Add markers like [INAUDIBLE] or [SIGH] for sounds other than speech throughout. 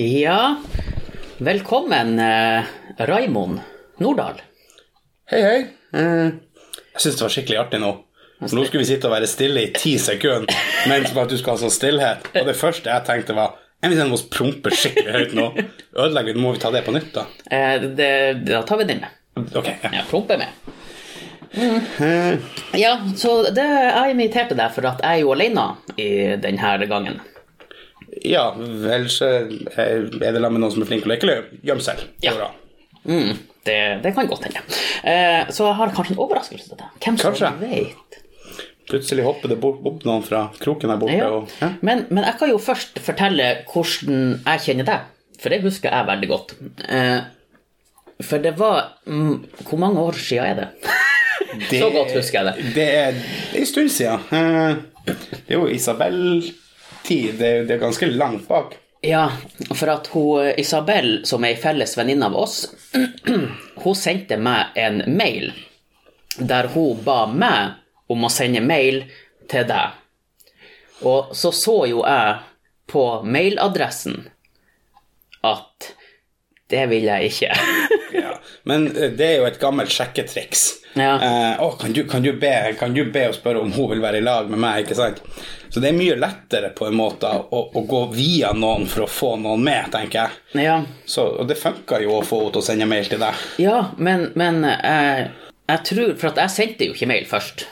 Ja, velkommen, eh, Raimond Nordahl. Hei, hei. Eh, jeg syns det var skikkelig artig nå. For nå skulle vi sitte og være stille i ti sekunder mens at du skal ha sånn stillhet. Og det første jeg tenkte, var jeg vil oss prompe skikkelig høyt nå. Ødelegger vi, må vi ta det på nytt, da? Eh, det, da tar vi den med. Ok. Ja. Ja, prompe med. Mm. Ja, så det, jeg inviterte deg for at jeg er jo alene i denne gangen. Ja så er det la med noen som er flink til å leke gjemme seg. Ja. Mm, det, det kan godt hende. Eh, så jeg har kanskje en overraskelse til deg. Hvem som Kanskje. vet? Plutselig hopper det opp noen fra kroken her borte. Ja. Og, ja. Men, men jeg kan jo først fortelle hvordan jeg kjenner deg, for det husker jeg veldig godt. Eh, for det var mm, Hvor mange år siden er det? [LAUGHS] Det- Så godt husker jeg det. Det er, det er en stund siden. Eh, Det er jo Isabel-tid. Det, det er ganske langt bak. Ja, for at hun, Isabel, som er ei felles venninne av oss, [CLEARS THROAT] hun sendte meg en mail der hun ba meg om å sende mail til deg. Og så så jo jeg på mailadressen at det vil jeg ikke. [LAUGHS] Men eh, det er jo et gammelt sjekketriks. Ja. Eh, å, kan, du, kan, du be, kan du be og spørre om hun vil være i lag med meg? ikke sant? Så det er mye lettere på en måte å, å gå via noen for å få noen med, tenker jeg. Ja, Så, og det funka jo å få henne til å sende mail til deg. ja men, men jeg, jeg tror For at jeg sendte jo ikke mail først.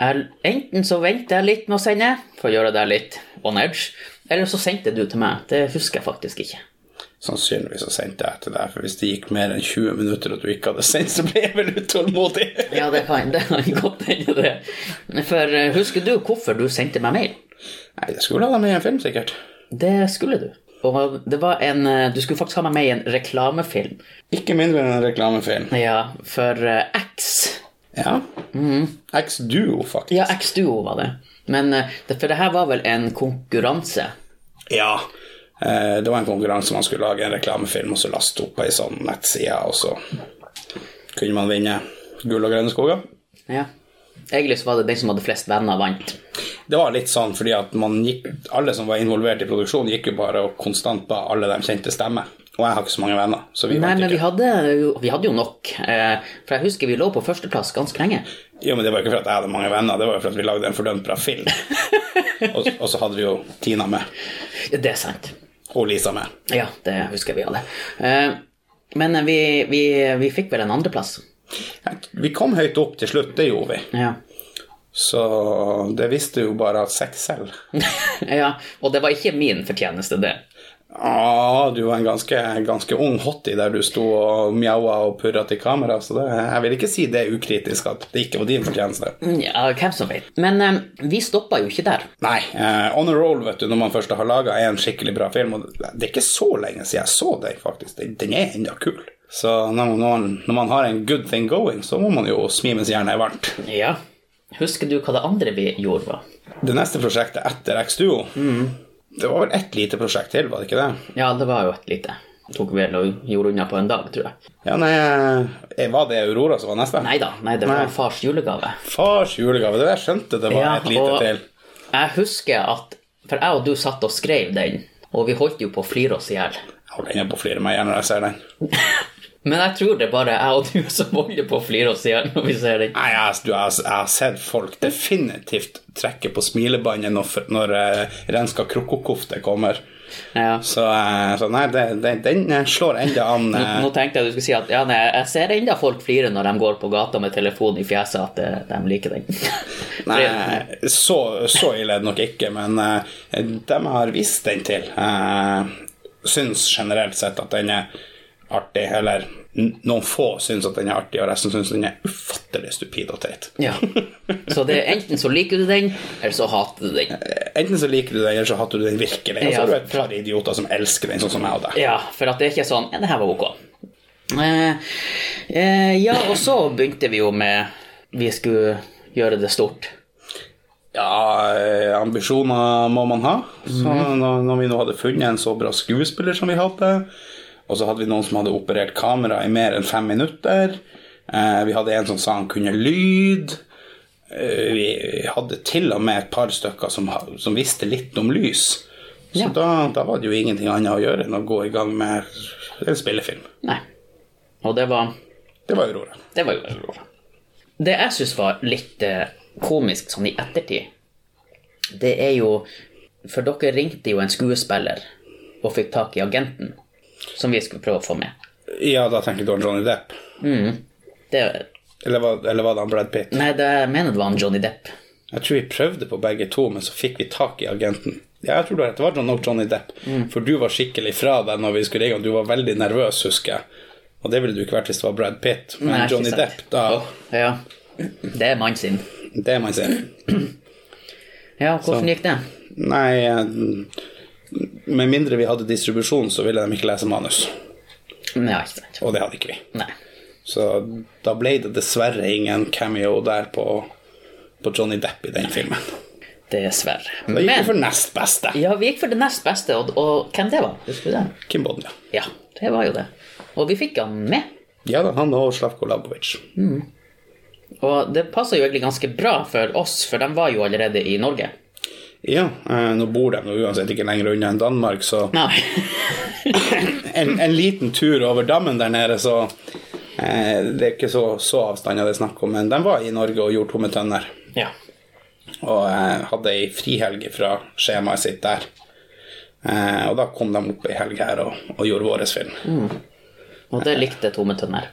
Jeg, enten så venter jeg litt med å sende, for å gjøre deg litt on edge, eller så sendte du til meg. Det husker jeg faktisk ikke. Sannsynligvis så sendt det etter deg, for hvis det gikk mer enn 20 minutter og du ikke hadde sendt, så ble jeg vel utålmodig. [LAUGHS] Ja, det kan, det kan godt hende, det. For eh, husker du hvorfor du sendte meg mail? Nei, det skulle ha deg med i en film, sikkert. Det skulle du. Og det var en eh, Du skulle faktisk ha meg med i en reklamefilm. Ikke mindre enn en reklamefilm. Ja, for eh, X. Ja. X-Duo, faktisk. Ja, X-Duo var det. Men For det her var vel en konkurranse? Ja. Eh, Det var en konkurranse man skulle lage en reklamefilm og så laste opp på ei sånn nettside, og så kunne man vinne gull og grønne skoger. Ja. Egentlig så var det den som hadde flest venner, vant. Det var litt sånn fordi at man gikk, alle som var involvert i produksjonen, gikk jo bare og konstant ba alle de kjente stemme. Og jeg har ikke så mange venner, så vi Nei, men vi hadde, jo, vi hadde jo nok. Eh, for jeg husker vi lå på førsteplass ganske lenge. Jo, men det var ikke for at jeg hadde mange venner, det var jo for at vi lagde en fordømt bra film. [LAUGHS] og, og så hadde vi jo Tina med, Det er sant. Og Lisa med. Ja, det husker vi alle. Eh, men vi, vi, vi fikk vel en andreplass. Vi kom høyt opp til slutt, det gjorde vi. Ja. Så det visste jo bare at sex selv. [LAUGHS] ja. Og det var ikke min fortjeneste, det. Ja, du var en ganske, ganske ung hottie der du sto og mjaua og purra til kamera, så det, jeg vil ikke si det er ukritisk at det ikke var din fortjeneste. Ja, hvem som vet. Men eh, vi stoppa jo ikke der. Nei, eh, on a roll, vet du, når man først har laga en skikkelig bra film, og det er ikke så lenge siden jeg så den, faktisk. Den, er enda kul. Så når, man, når man har en good thing going, så må man jo smi mens jernet er varmt. Ja. Husker du hva det andre vi gjorde, var? Det neste prosjektet etter X-Duo, det var vel ett lite prosjekt til, var det ikke det? Ja, det var jo et lite. Tok vel og gjorde unna på en dag, tror jeg. Ja, nei, eh, Var det Aurora som var neste? Nei da, nei, det var Nei. fars julegave. Fars julegave. Det var jeg skjønte det var Ja, et lite til. jeg husker at For jeg og du satt og skrev den, og vi holdt jo på å flire oss i hjel. Jeg holder på å flire meg igjen når jeg ser den. [LAUGHS] Men jeg tror det er bare jeg og du [LAUGHS] som holder på å flire oss i hjel når vi ser den. Nei, jeg, du, jeg, jeg har sett folk definitivt trekke på smilebåndet når, når uh, renska krokokofte kommer. Ja. Så, eh, så nei, det, det, den eh, slår enda an. Nå, nå tenkte jeg du skulle si at ja, nei, jeg ser enda folk flire når de går på gata med telefonen i fjeset, at de liker den. [LAUGHS] Nei, så, så ille er det nok ikke, men uh, dem jeg har vist den til, uh, syns generelt sett at den er artig. Eller noen få syns at den er artig, og resten syns den er ufattelig stupid og teit. ja. Så det er enten så liker du den, eller så hater du den. Enten så liker du den, eller så hater du den virkelig. Og så er du et par idioter som elsker den, sånn som meg og deg. Ja, for at det er ikke sånn Ja, det her var ok. Eh, eh, ja, og så begynte vi jo med Vi skulle gjøre det stort. Ja, eh, ambisjoner må man ha. Så når, når vi nå hadde funnet en så bra skuespiller som vi hadde, og så hadde vi noen som hadde operert kamera i mer enn fem minutter, eh, vi hadde en som sa han kunne lyd, eh, vi hadde til og med et par stykker som, som visste litt om lys. Så Ja. da, da var det jo ingenting annet å gjøre enn å gå i gang med en spillefilm. Nei. Og det var Det var Aurora. Det var Aurora. Det jeg syns var litt eh, komisk sånn i ettertid, det er jo For dere ringte jo en skuespiller og fikk tak i agenten, som vi skulle prøve å få med. Ja, da tenker du på Johnny Depp. Det, Eller var, eller var det han Brad Pitt? nei, det, jeg mener det var han Johnny Depp. Jeg tror vi prøvde på begge to, men så fikk vi tak i agenten. Ja, jeg tror. Det var John- nok Johnny Depp. For du var skikkelig fra deg når vi skulle ringe, og du var veldig nervøs, husker jeg. Og det ville du ikke vært hvis det var Brad Pitt. Men Nei, Johnny. Depp, da Ja. Det er mannen sin. Det er mann sin. Ja, hvordan gikk det? Nei eh, Med mindre vi hadde distribusjon, så ville de ikke lese manus. Nei, ikke sant. Og det hadde ikke vi. Nei. Så da ble det dessverre ingen cameo der på, på Johnny Depp i den filmen. Dessverre. Gikk vi Men for nest beste. ja, vi gikk for det nest beste, og, og hvem det var? Husker du det? Kim Bodnia. Ja, det var jo det. Og vi fikk han med. Ja da, han og Slavko Labovic. Og det passa jo egentlig ganske bra for oss, for de var jo allerede i Norge. Ja, eh, nå bor de uansett ikke lenger unna enn Danmark, så [LAUGHS] en, en liten tur over dammen der nede, så eh, Det er ikke så, så avstander det er snakk om, men de var i Norge og gjorde tomme tønner. ja. Og eh, hadde ei frihelg fra skjemaet sitt der. Eh, og da kom de opp ei helg her og, og gjorde vår film. Og det likte Tomme Tønner.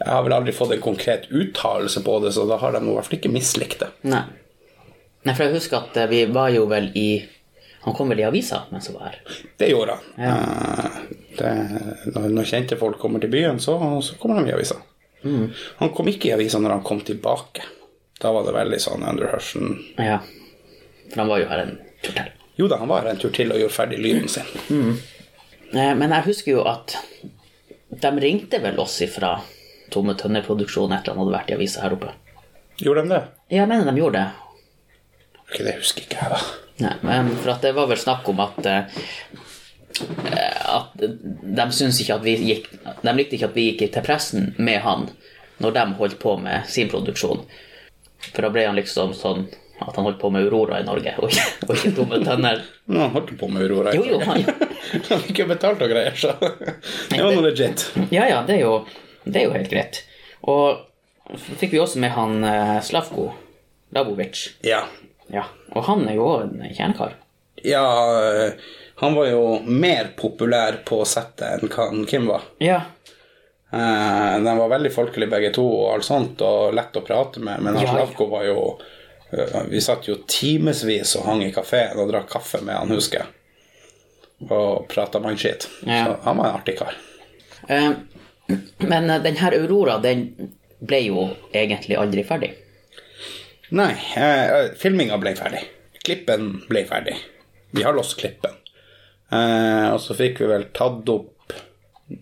Jeg har vel aldri fått en konkret uttalelse på det, så da har de i hvert fall ikke mislikt det. Nei. Nei, for jeg husker at eh, vi var jo vel i Han kom vel i avisa mens han var her. Det gjorde han. Ja. det, når, kjente folk kommer til byen, så, så kommer de i avisa. Han kom ikke i avisa når han kom tilbake. Da var det veldig sånn under hørsen. Ja. For han var jo her en tur til. Jo da, han var her en tur til og gjorde ferdig lyden sin. Mm. Men jeg husker jo at de ringte vel oss ifra Tomme Tønner-produksjonen etter han hadde vært i avisa her oppe. Gjorde de det? Ja, jeg mener de gjorde det. Ok, det husker ikke jeg, da. Nei, men for at det var vel snakk om at eh, at de syntes ikke at vi gikk De likte ikke at vi gikk til pressen med han når de holdt på med sin produksjon. For da ble han liksom sånn at han holdt på med Aurora i Norge, og ikke, og ikke Tomme Tønner. [LAUGHS] Nå, han holdt på med Aurora. Jo, jo, han, [LAUGHS] Han fikk jo betalt og greier, så det var noe legit. ja, ja, det er, jo, det er jo helt greit. Og så fikk vi også med han eh, Slavko Labovic. Ja. Ja, og han er jo også en kjernekar. ja, eh, han var jo mer populær på settet enn hva Kim var. Ja, Eh, De var veldig folkelige begge to og alt sånt, og lett å prate med, men ja. Slavko var jo eh, Vi satt jo timevis og hang i kafeen og drakk kaffe med han, husker jeg. Og prata mannskitt. Ja. Så han var en artig kar. Eh, Men denne den her Aurora, den ble jo egentlig aldri ferdig. Nei, eh, filminga ble ferdig. Klippen ble ferdig. Vi har låst klippen. Eh, og så fikk vi vel tatt opp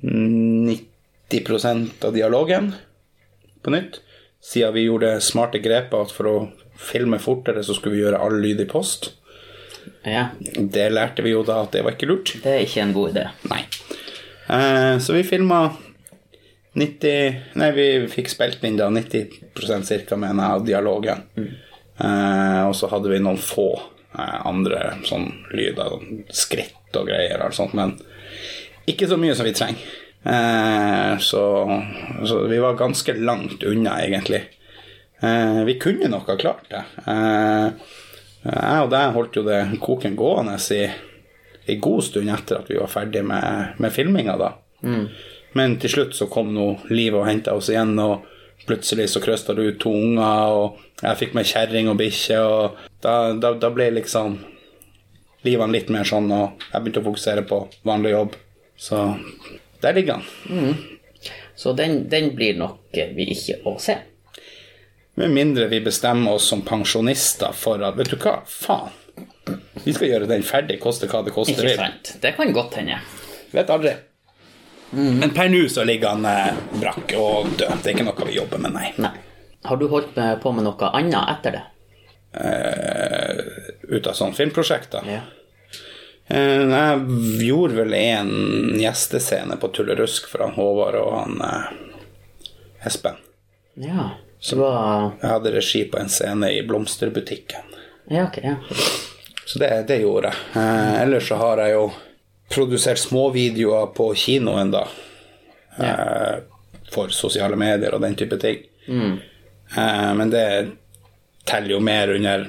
90% av dialogen på nytt. Siden vi gjorde smarte grep at for å filme fortere, så skulle vi gjøre all lyd i post. Ja, Det lærte vi jo da at det var ikke lurt. det er ikke en god idé. Nei. Eh, så vi filma 90 Nei, vi fikk spilt inn da 90% cirka, mener jeg, av dialogen. Eh, og så hadde vi noen få eh, andre sånn lyder, sånn skritt og greier og sånt, men ikke så mye som vi trenger. Eh, så, så vi var ganske langt unna, egentlig. Eh, vi kunne nok ha klart det. Eh, jeg og deg holdt jo det koken gående i en god stund etter at vi var ferdig med, med filminga, da. Men til slutt så kom nå livet og henta oss igjen, og plutselig så krøsta det ut to unger, og jeg fikk meg kjerring og bikkje, og da, da, da ble liksom livet litt mer sånn, og jeg begynte å fokusere på vanlig jobb. Så der ligger han. Så den, den blir nok vi ikke å se. Med mindre vi bestemmer oss som pensjonister for at Vet du hva, faen. Vi skal gjøre den ferdig, koste hva det koster. Ikke sant? Det kan godt hende. Vet aldri. Men per nå så ligger han eh, brakk og død. Det er ikke noe vi jobber med, nei. Nei. Har du holdt på med noe annet etter det? Uh, ut av sånne filmprosjekter. Ja. Uh, jeg gjorde vel en gjestescene på Tullerusk for han Håvard og han uh, Espen. Ja. Så var Jeg hadde regi på en scene i blomsterbutikken. Ja, ok, ja. Så det, det gjorde jeg. Ellers så har jeg jo produsert småvideoer på kinoen, da. Eh, for sosiale medier og den type ting. Eh, men det teller jo mer under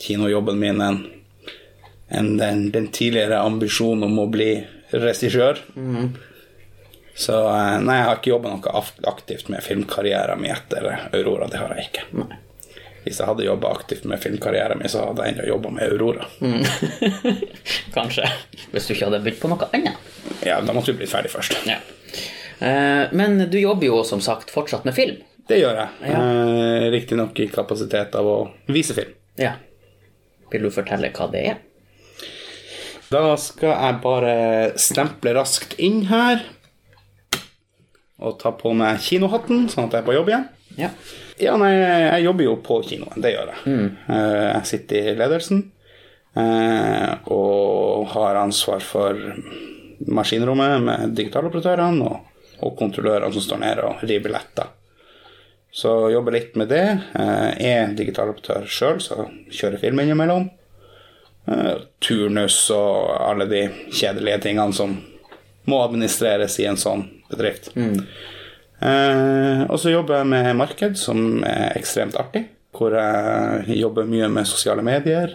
kinojobben min enn en den, den tidligere ambisjonen om å bli regissør. Så eh, nei, jeg har ikke jobba noe aktivt med filmkarrieren min etter Aurora. Det har jeg ikke. Nei. Hvis jeg hadde jobba aktivt med filmkarrieren min, så hadde jeg ennå jobba med Aurora. [LAUGHS] Kanskje. Hvis du ikke hadde begynt på noe annet. Ja, da måtte vi bli ferdig først. Ja. Eh, men du jobber jo som sagt fortsatt med film. Det gjør jeg. Eh, Riktignok i kapasitet av å vise film. Ja. Vil du fortelle hva det er? Da skal jeg bare stemple raskt inn her. Og ta på meg kinohatten, sånn at jeg er på jobb igjen. Ja. Ja, nei, jeg jobber jo på kinoen. Det gjør jeg. Mm. Jeg sitter i ledelsen eh, og har ansvar for maskinrommet med digitaloperatørene og, og kontrollørene som står nede og river billetter. Så jobber litt med det. Jeg Er digitaloperatør sjøl, så kjører film innimellom. Eh, Turnus og alle de kjedelige tingene som må administreres i en sånn bedrift. Eh, og så jobber jeg med marked, som er ekstremt artig. Hvor jeg jobber mye med sosiale medier.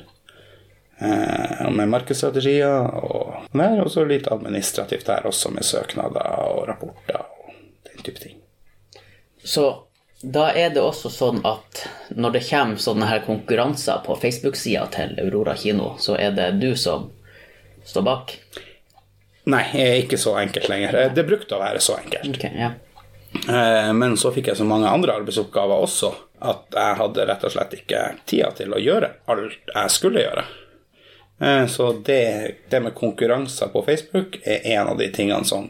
Eh, og med markedsstrategier og der. Og så litt administrativt der også, med søknader og rapporter og den type ting. Så da er det også sånn at når det kommer sånne her konkurranser på Facebook-sida til Aurora kino, så er det du som står bak? Nei, jeg er ikke så enkelt lenger. Eh, Det brukte å være så enkelt. Ok, ja. Eh, Men så fikk jeg så mange andre arbeidsoppgaver også at jeg hadde rett og slett ikke tida til å gjøre alt jeg skulle gjøre. Eh, Så det, det med konkurranser på Facebook er en av de tingene som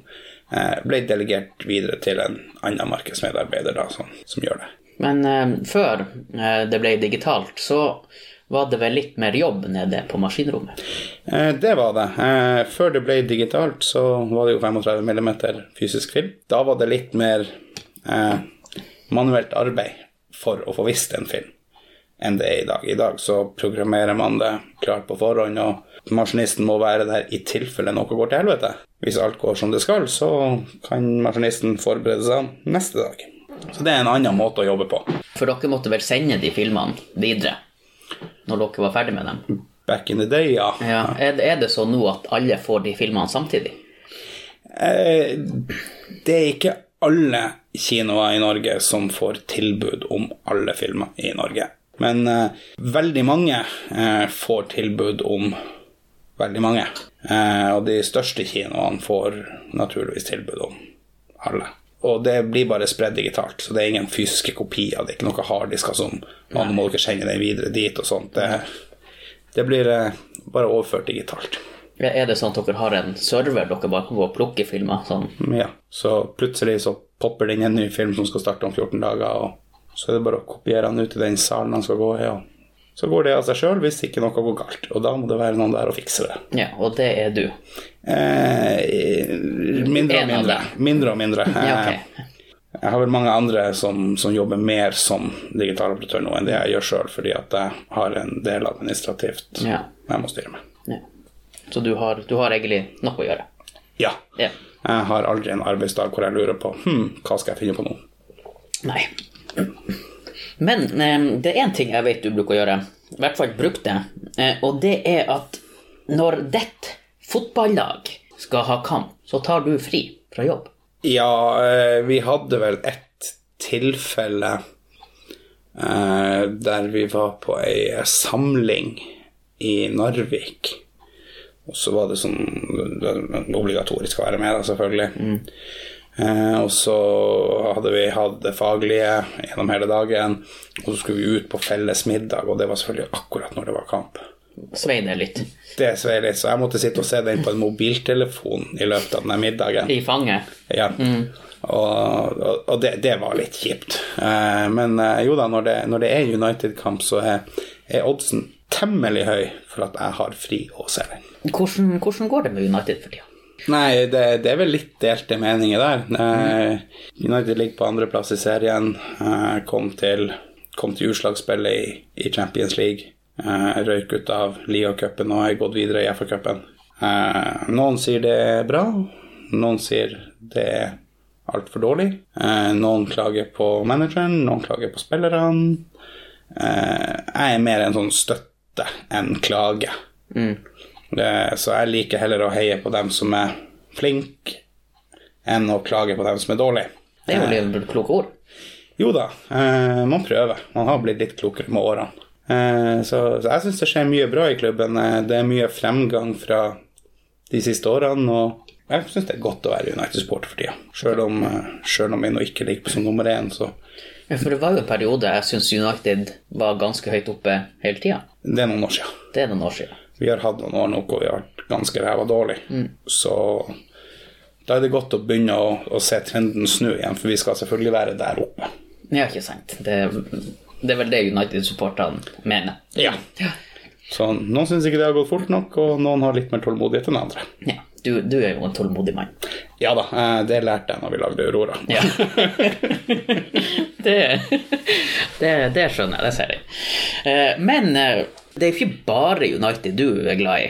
eh, ble delegert videre til en annen markedsmedarbeider da, som, som gjør det. Men eh, før det ble digitalt, så var det vel litt mer jobb nede på maskinrommet? Eh, Det var det. Eh, Før det ble digitalt, så var det jo 35 mm fysisk film. Da var det litt mer eh, manuelt arbeid for å få visst en film enn det er i dag. I dag så programmerer man det klart på forhånd, og maskinisten må være der i tilfelle noe går til helvete. Hvis alt går som det skal, så kan maskinisten forberede seg neste dag. Så det er en annen måte å jobbe på. For dere måtte vel sende de filmene videre når dere var ferdig med dem? Back in the day, ja. Ja, er, det- er det så nå at alle får de filmene samtidig? Eh, det er ikke alle kinoer i Norge som får tilbud om alle filmer i Norge. Men eh, veldig mange eh, får tilbud om veldig mange. Eh, og de største kinoene får naturligvis tilbud om alle. Og det blir bare spredd digitalt, så det er ingen fysiske kopier. Det er ikke noe harddisker som «Ja, nå må dere sende den videre dit og sånt. Det, det blir eh, bare overført digitalt. Er det sånn at dere har en server dere bare kan gå og plukke filmer? Sånn? Ja, så plutselig så popper det inn en ny film som skal starte om 14 dager, og så er det bare å kopiere den ut i den salen den skal gå i, og så går det av seg sjøl hvis ikke noe går galt. Og da må det være noen der og fikse det. Ja, og det er du. Eh, mindre og mindre. Mindre og mindre. Ja, Eh. Jeg har vel mange andre som, som jobber mer som digitaloperatør nå enn det jeg gjør sjøl, fordi at jeg har en del administrativt Ja. jeg må styre med. ja. Så du har, du har egentlig nok å gjøre? Ja. Ja. Jeg har aldri en arbeidsdag hvor jeg lurer på hm, hva skal jeg finne på nå. Nei. Men eh, det er én ting jeg vet du bruker å gjøre, i hvert fall brukte, eh, og det er at når ditt fotballag skal ha kamp, så tar du fri fra jobb. Ja, eh, vi hadde vel ett tilfelle eh, der vi var på ei samling i Narvik. Og så var det sånn obligatorisk å være med, da, selvfølgelig. Eh, og så hadde vi hatt det faglige gjennom hele dagen, og så skulle vi ut på felles middag, og det var selvfølgelig akkurat når det var kamp. Svei det litt Det svei litt, så jeg måtte sitte og se den på en mobiltelefon i løpet av den middagen. i fanget. Ja. Og, og, og det, det var litt kjipt. Eh, men eh, jo da, når det, når det er United-kamp, så er, er oddsen temmelig høy for at jeg har fri og ser den. Hvordan, hvordan går det med United for tida? Nei, det, det er vel litt delte meninger der. Eh, United ligger på andreplass i serien. Eh, kom til, kom til utslagsspillet i, i Champions League. Eh, røyk ut av Liacupen og har gått videre i FA-cupen. Eh, noen sier det er bra, noen sier det er altfor dårlig. Eh, noen klager på manageren, noen klager på spillerne. Jeg er mer en sånn støtte enn klage. Mm. så jeg liker heller å heie på dem som er flinke, enn å klage på dem som er dårlige. Det er jo litt kloke ord. Jo da, man prøver. Man har blitt litt klokere med årene. Eh, så, jeg syns det skjer mye bra i klubben. Eh, det er mye fremgang fra de siste årene. Og jeg syns det er godt å være United-supporter for tida. Selv om, eh, selv om jeg nå ikke ligger på som nummer én, så For det var jo en periode jeg syns United var ganske høyt oppe hele tida. det er noen år siden. Det er noen år siden. Vi har hatt noen år nå hvor vi har vært ganske ræva dårlig. Så da er det godt å begynne å, å se trenden snu igjen, for vi skal selvfølgelig være der oppe. Ja, ikke sant. Det, det er vel det United-supporterne mener. Ja. Så noen syns ikke det har gått fort nok, og noen har litt mer tålmodighet enn andre. Ja, du, du er jo en tålmodig mann. Ja da, eh, det lærte jeg når vi lagde Aurora. Ja. [LAUGHS] det, det, det skjønner jeg, det ser jeg. Eh, Men eh, det er ikke bare United du er glad i.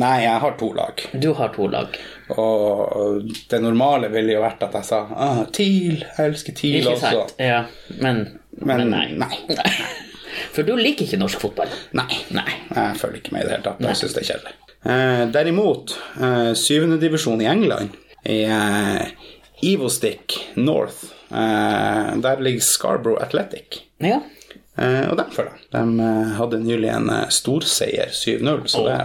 Nei, jeg har to lag. Du har to lag. Og det normale ville jo vært at jeg sa ah, TIL, jeg elsker TIL også. sant? Ja, men, Men nei. nei. [LAUGHS] For du liker ikke norsk fotball? Nei. Nei. Jeg følger ikke med i det hele tatt. Jeg syns det er kjedelig. Eh, derimot, eh, syvende divisjon i England, i eh, Evostick North, eh, der ligger Scarborough Athletic. Ja. Eh, og dem da jeg. De hadde nylig en eh, storseier, 7-0, så det,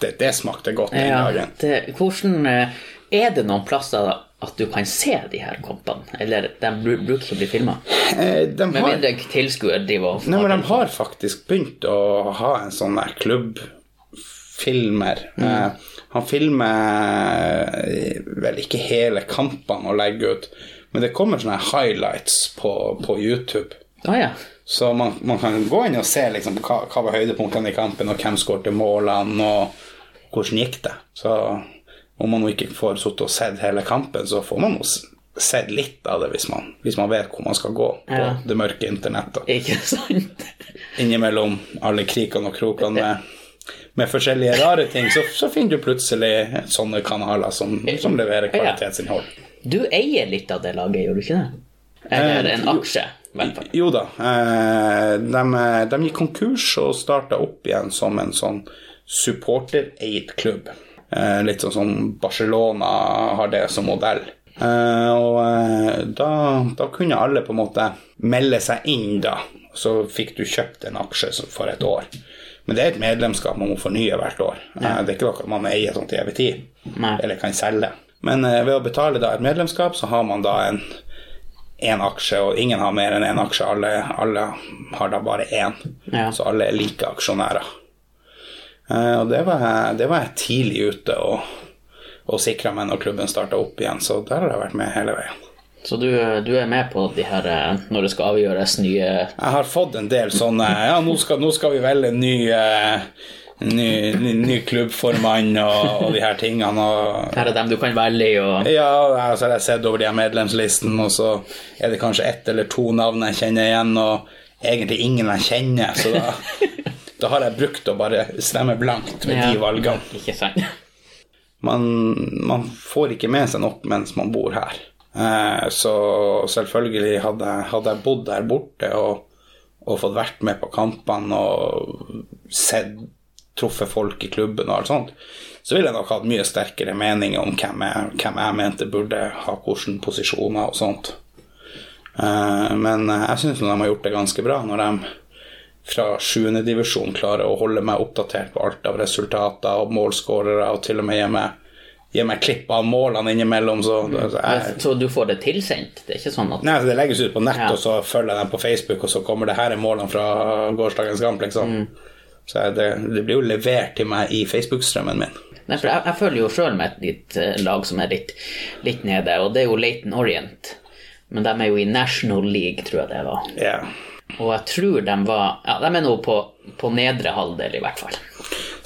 det, det smakte godt den ja dagen. det, hvordan eh, Er det noen plasser at du kan se de her kampene? Eller de bruker ikke å bli filma? Eh, har... Med mindre tilskuer driver og nei, men de har faktisk begynt å ha en sånn der klubbfilmer. Eh, han filmer eh, vel ikke hele kampene og legger ut, men det kommer sånne highlights på, på YouTube. Ah, ja. Så man, man kan gå inn og se liksom, hva, hva var høydepunktene i kampen, og hvem skårte målene, og hvordan gikk det. Så om man ikke får sittet og sett hele kampen, så får man jo sett litt av det hvis man, hvis man vet hvor man skal gå på Ja. det mørke internettet. Ikke sant? Innimellom alle krikene og krokene med, med forskjellige rare ting, så, så finner du plutselig sånne kanaler som, som leverer kvalitetsinnhold. Du eier litt av det laget, gjør du ikke det? Eller en aksje. Jo da. Eh, de, de gikk konkurs og starta opp igjen som en sånn supportereid klubb. Eh, litt sånn som Barcelona har det som modell. Eh, og eh, da, da kunne alle på en måte melde seg inn, da. Så fikk du kjøpt en aksje for et år. Men det er et medlemskap man må fornye hvert år. Ja. det er ikke noe man eier sånn til evig tid, Nei. eller kan selge. Men ved å betale da et medlemskap, så har man da en én aksje, og ingen har mer enn én aksje. Alle, alle har da bare én. Ja. Så alle er like aksjonærer. Eh, og det var, det var jeg tidlig ute og, og sikra meg når klubben starta opp igjen, så der har jeg vært med hele veien. Så du, du er med på de her eh, når det skal avgjøres nye Jeg har fått en del sånne Ja, nå skal, nå skal vi velge en ny, eh, ny, ny, ny klubbformann og, og de her tingene. Og, Her er dem du kan velge i, og Ja, så har jeg sett over de her medlemslisten, og så er det kanskje ett eller to navn jeg kjenner igjen, og egentlig ingen jeg kjenner, så da, da har jeg brukt å bare stemme blankt ved de valgene. Ikke sant? [LAUGHS] Man, man får ikke med seg nok mens man bor her. Eh, så selvfølgelig hadde, hadde jeg bodd der borte og, og fått vært med på kampene og sett, truffet folk i klubben og alt sånt, så ville jeg nok hatt mye sterkere meninger om hvem jeg, hvem jeg mente burde ha hvilke posisjoner og sånt. Eh, men jeg syns de har gjort det ganske bra når de fra 7. divisjon klarer å holde meg oppdatert på alt av resultater og målskårere, og til og med gi meg, gi meg klipp av målene innimellom. Så, så jeg, Så du får det tilsendt? Det er ikke sånn at Nei, Det legges ut på nett, Ja. og så følger jeg dem på Facebook, og så kommer det her er målene fra gårsdagens kamp, liksom. Så jeg, det, det blir jo levert til meg i Facebook-strømmen min. Nei, for jeg, jeg følger jo sjøl med et litt, eh, lag som er litt, litt nede, og det er jo Leighton Orient. Men de er jo i National League, tror jeg det var. Ja. Og jeg tror de var Ja, de er nå på, på nedre halvdel, i hvert fall.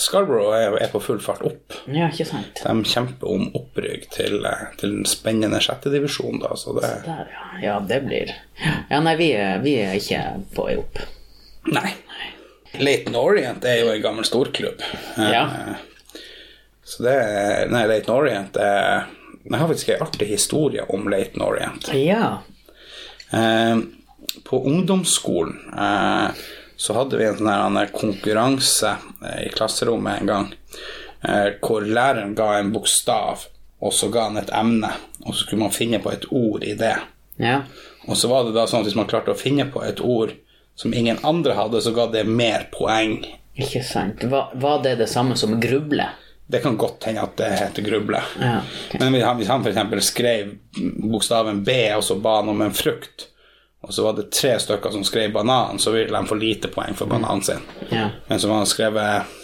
Scarborough er, er på full fart opp. Ja, ikke sant? De kjemper om opprykk til, til den spennende sjettedivisjon, da, så det Der, ja. Ja, det blir Ja, nei, vi er, vi er ikke på vei opp. Nei. Leighton Orient er jo en gammel storklubb. Ja. Eh, Så det Nei, Leighton Orient er Jeg har faktisk en artig historie om Leighton Orient. Ja. Eh, på ungdomsskolen eh, så hadde vi en sånn konkurranse eh, i klasserommet en gang, eh, hvor læreren ga en bokstav, og så ga han et emne, og så skulle man finne på et ord i det. Ja. Og så var det da sånn at hvis man klarte å finne på et ord som ingen andre hadde, så ga det mer poeng. Ikke sant. Var, var det det samme som gruble? Det kan godt hende at det heter gruble. Ja, okay. Men hvis han, hvis han f.eks. skrev bokstaven B, og så ba han om en frukt, og så var det tre stykker som skrev banan, så ville de få lite poeng for bananen sin. Ja. Men så var han skrevet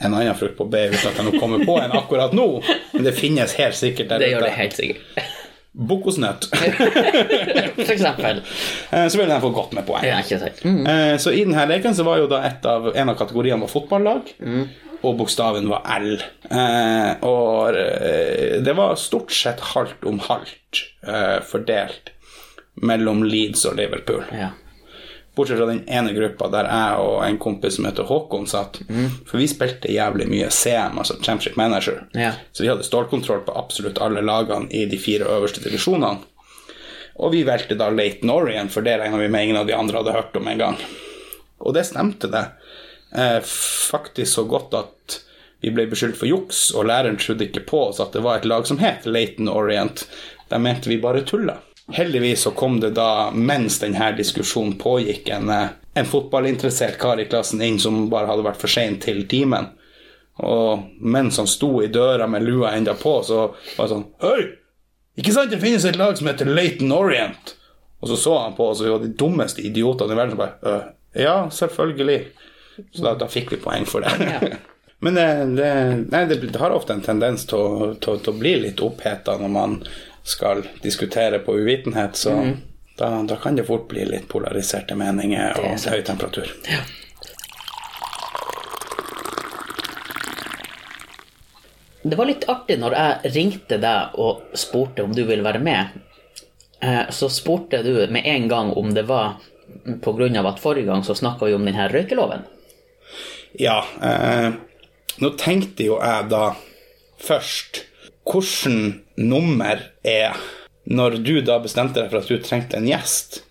en annen frukt på B uten at jeg nå kommer på en akkurat nå. Men det finnes helt sikkert der Det gjør det helt sikkert. Bokosnøtt. [LAUGHS] For eksempel. Eh, så ville de få godt med poeng. Ja, ikke sant. Mm. Eh, Så i denne leken så var jo da et av, en av kategoriene var fotballag, og bokstaven var L. Eh, og eh, det var stort sett halvt om halvt eh, fordelt mellom Leeds og Liverpool. Ja. Bortsett fra den ene gruppa der jeg og en kompis som heter Håkon satt. For vi spilte jævlig mye CM, altså Championship Manager. Ja. Så vi hadde stålkontroll på absolutt alle lagene i de fire øverste divisjonene. Og vi valgte da Leighton Orient, for det regna vi med ingen av de andre hadde hørt om en gang. Og det stemte, det. Eh, faktisk så godt at vi ble beskyldt for juks, og læreren trodde ikke på oss at det var et lag som het Leighton Orient. De mente vi bare tulla. Heldigvis så kom det da, mens denne diskusjonen pågikk, en, eh, en fotballinteressert kar i klassen inn som bare hadde vært for sein til timen. Og mens han sto i døra med lua enda på, så var det sånn Hei! Ikke sant det finnes et lag som heter Leighton Orient? Og så så han på oss, og vi var de dummeste idiotene i verden. Så bare «Øh, Ja, selvfølgelig. Så da, da fikk vi poeng for det. [LAUGHS] Men det, det, nei, det har ofte en tendens til å, til, til å bli litt oppheta når man skal diskutere på uvitenhet, så da, da kan det fort bli litt polariserte meninger er og høy temperatur. Det var litt artig når jeg ringte deg og spurte om du ville være med. Eh, Så spurte du med en gang om det var av at forrige gang så snakka vi om denne røykeloven. Ja, eh, nå tenkte jo jeg da først Hvordan nummer er Når du da bestemte deg for at du trengte en gjest,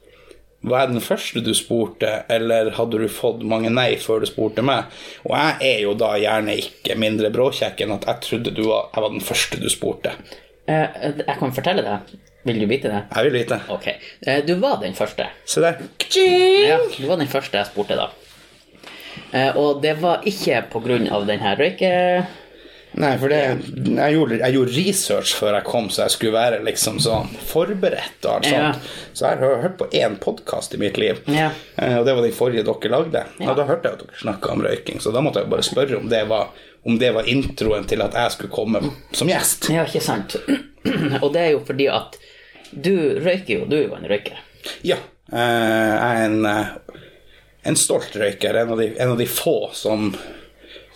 var jeg den første du spurte, eller hadde du fått mange nei før du spurte meg? Og jeg er jo da gjerne ikke mindre bråkjekk enn at jeg trodde du var, jeg var den første du spurte. Eh, Jeg kan fortelle deg. Vil du vite det? Jeg vil vite. Ok. Eh, Du var den første. Se der. Ja, du var den første jeg spurte da. Eh, Og det var ikke på grunn av denne røyke... Nei, for det, jeg, gjorde, jeg gjorde research før jeg kom, så jeg skulle være liksom sånn forberedt og alt Ja. Så jeg har hørt på én podkast i mitt liv, Ja. Eh, og det var den forrige dere lagde. Ja. Og da hørte jeg at dere snakka om røyking, så da måtte jeg bare spørre om det var om det var introen til at jeg skulle komme som gjest. Ja, ikke sant. [CLEARS THROAT] Og det er jo fordi at du røyker jo, du er jo en røyker. Ja. eh, Jeg er en, eh, en stolt røyker, en av de, en av de få som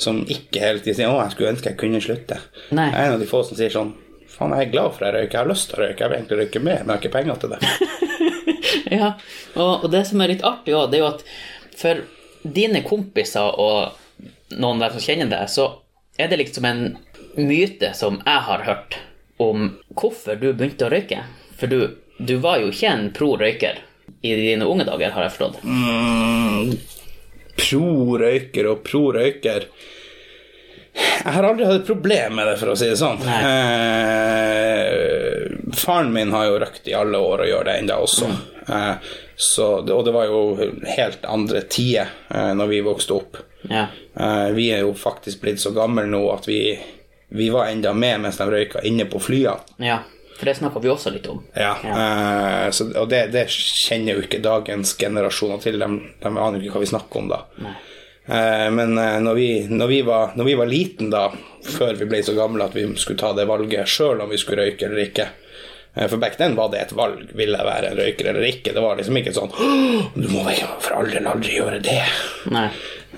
som ikke hele tiden sier 'Å, jeg skulle ønske jeg kunne slutte'. Nei. Jeg er en av de få som sier sånn 'Faen, jeg er glad for jeg røyker. Jeg har lyst til å røyke. Jeg vil egentlig røyke mer, men jeg har ikke penger til det'. [LAUGHS] Ja, og, og det som er litt artig også, det er jo at for dine kompiser og noen der som kjenner deg, så er det liksom en myte som jeg har hørt om hvorfor du begynte å røyke. For du, du var jo ikke en pro-røyker i dine unge dager, har jeg forstått. Pro-røyker og pro-røyker Jeg har aldri hatt et problem med det, for å si det sånn. Eh, faren min har jo røkt i alle år og gjør det ennå også. Eh, så, og det var jo helt andre tider eh, når vi vokste opp. Ja. Eh, vi er jo faktisk blitt så gamle nå at vi, vi var enda med mens de røyka inne på flyene. ja. For det snakka vi også litt om. Ja, eh, så, og det, det kjenner jo ikke dagens generasjoner til. De, de aner ikke hva vi snakker om da. Eh, men eh, når, vi, når, vi var, når vi var liten da, før vi ble så gamle at vi skulle ta det valget sjøl om vi skulle røyke eller ikke eh, For back then var det et valg. Vil jeg være en røyker eller ikke? Det var liksom ikke sånn Du må vel for all del aldri gjøre det. Nei.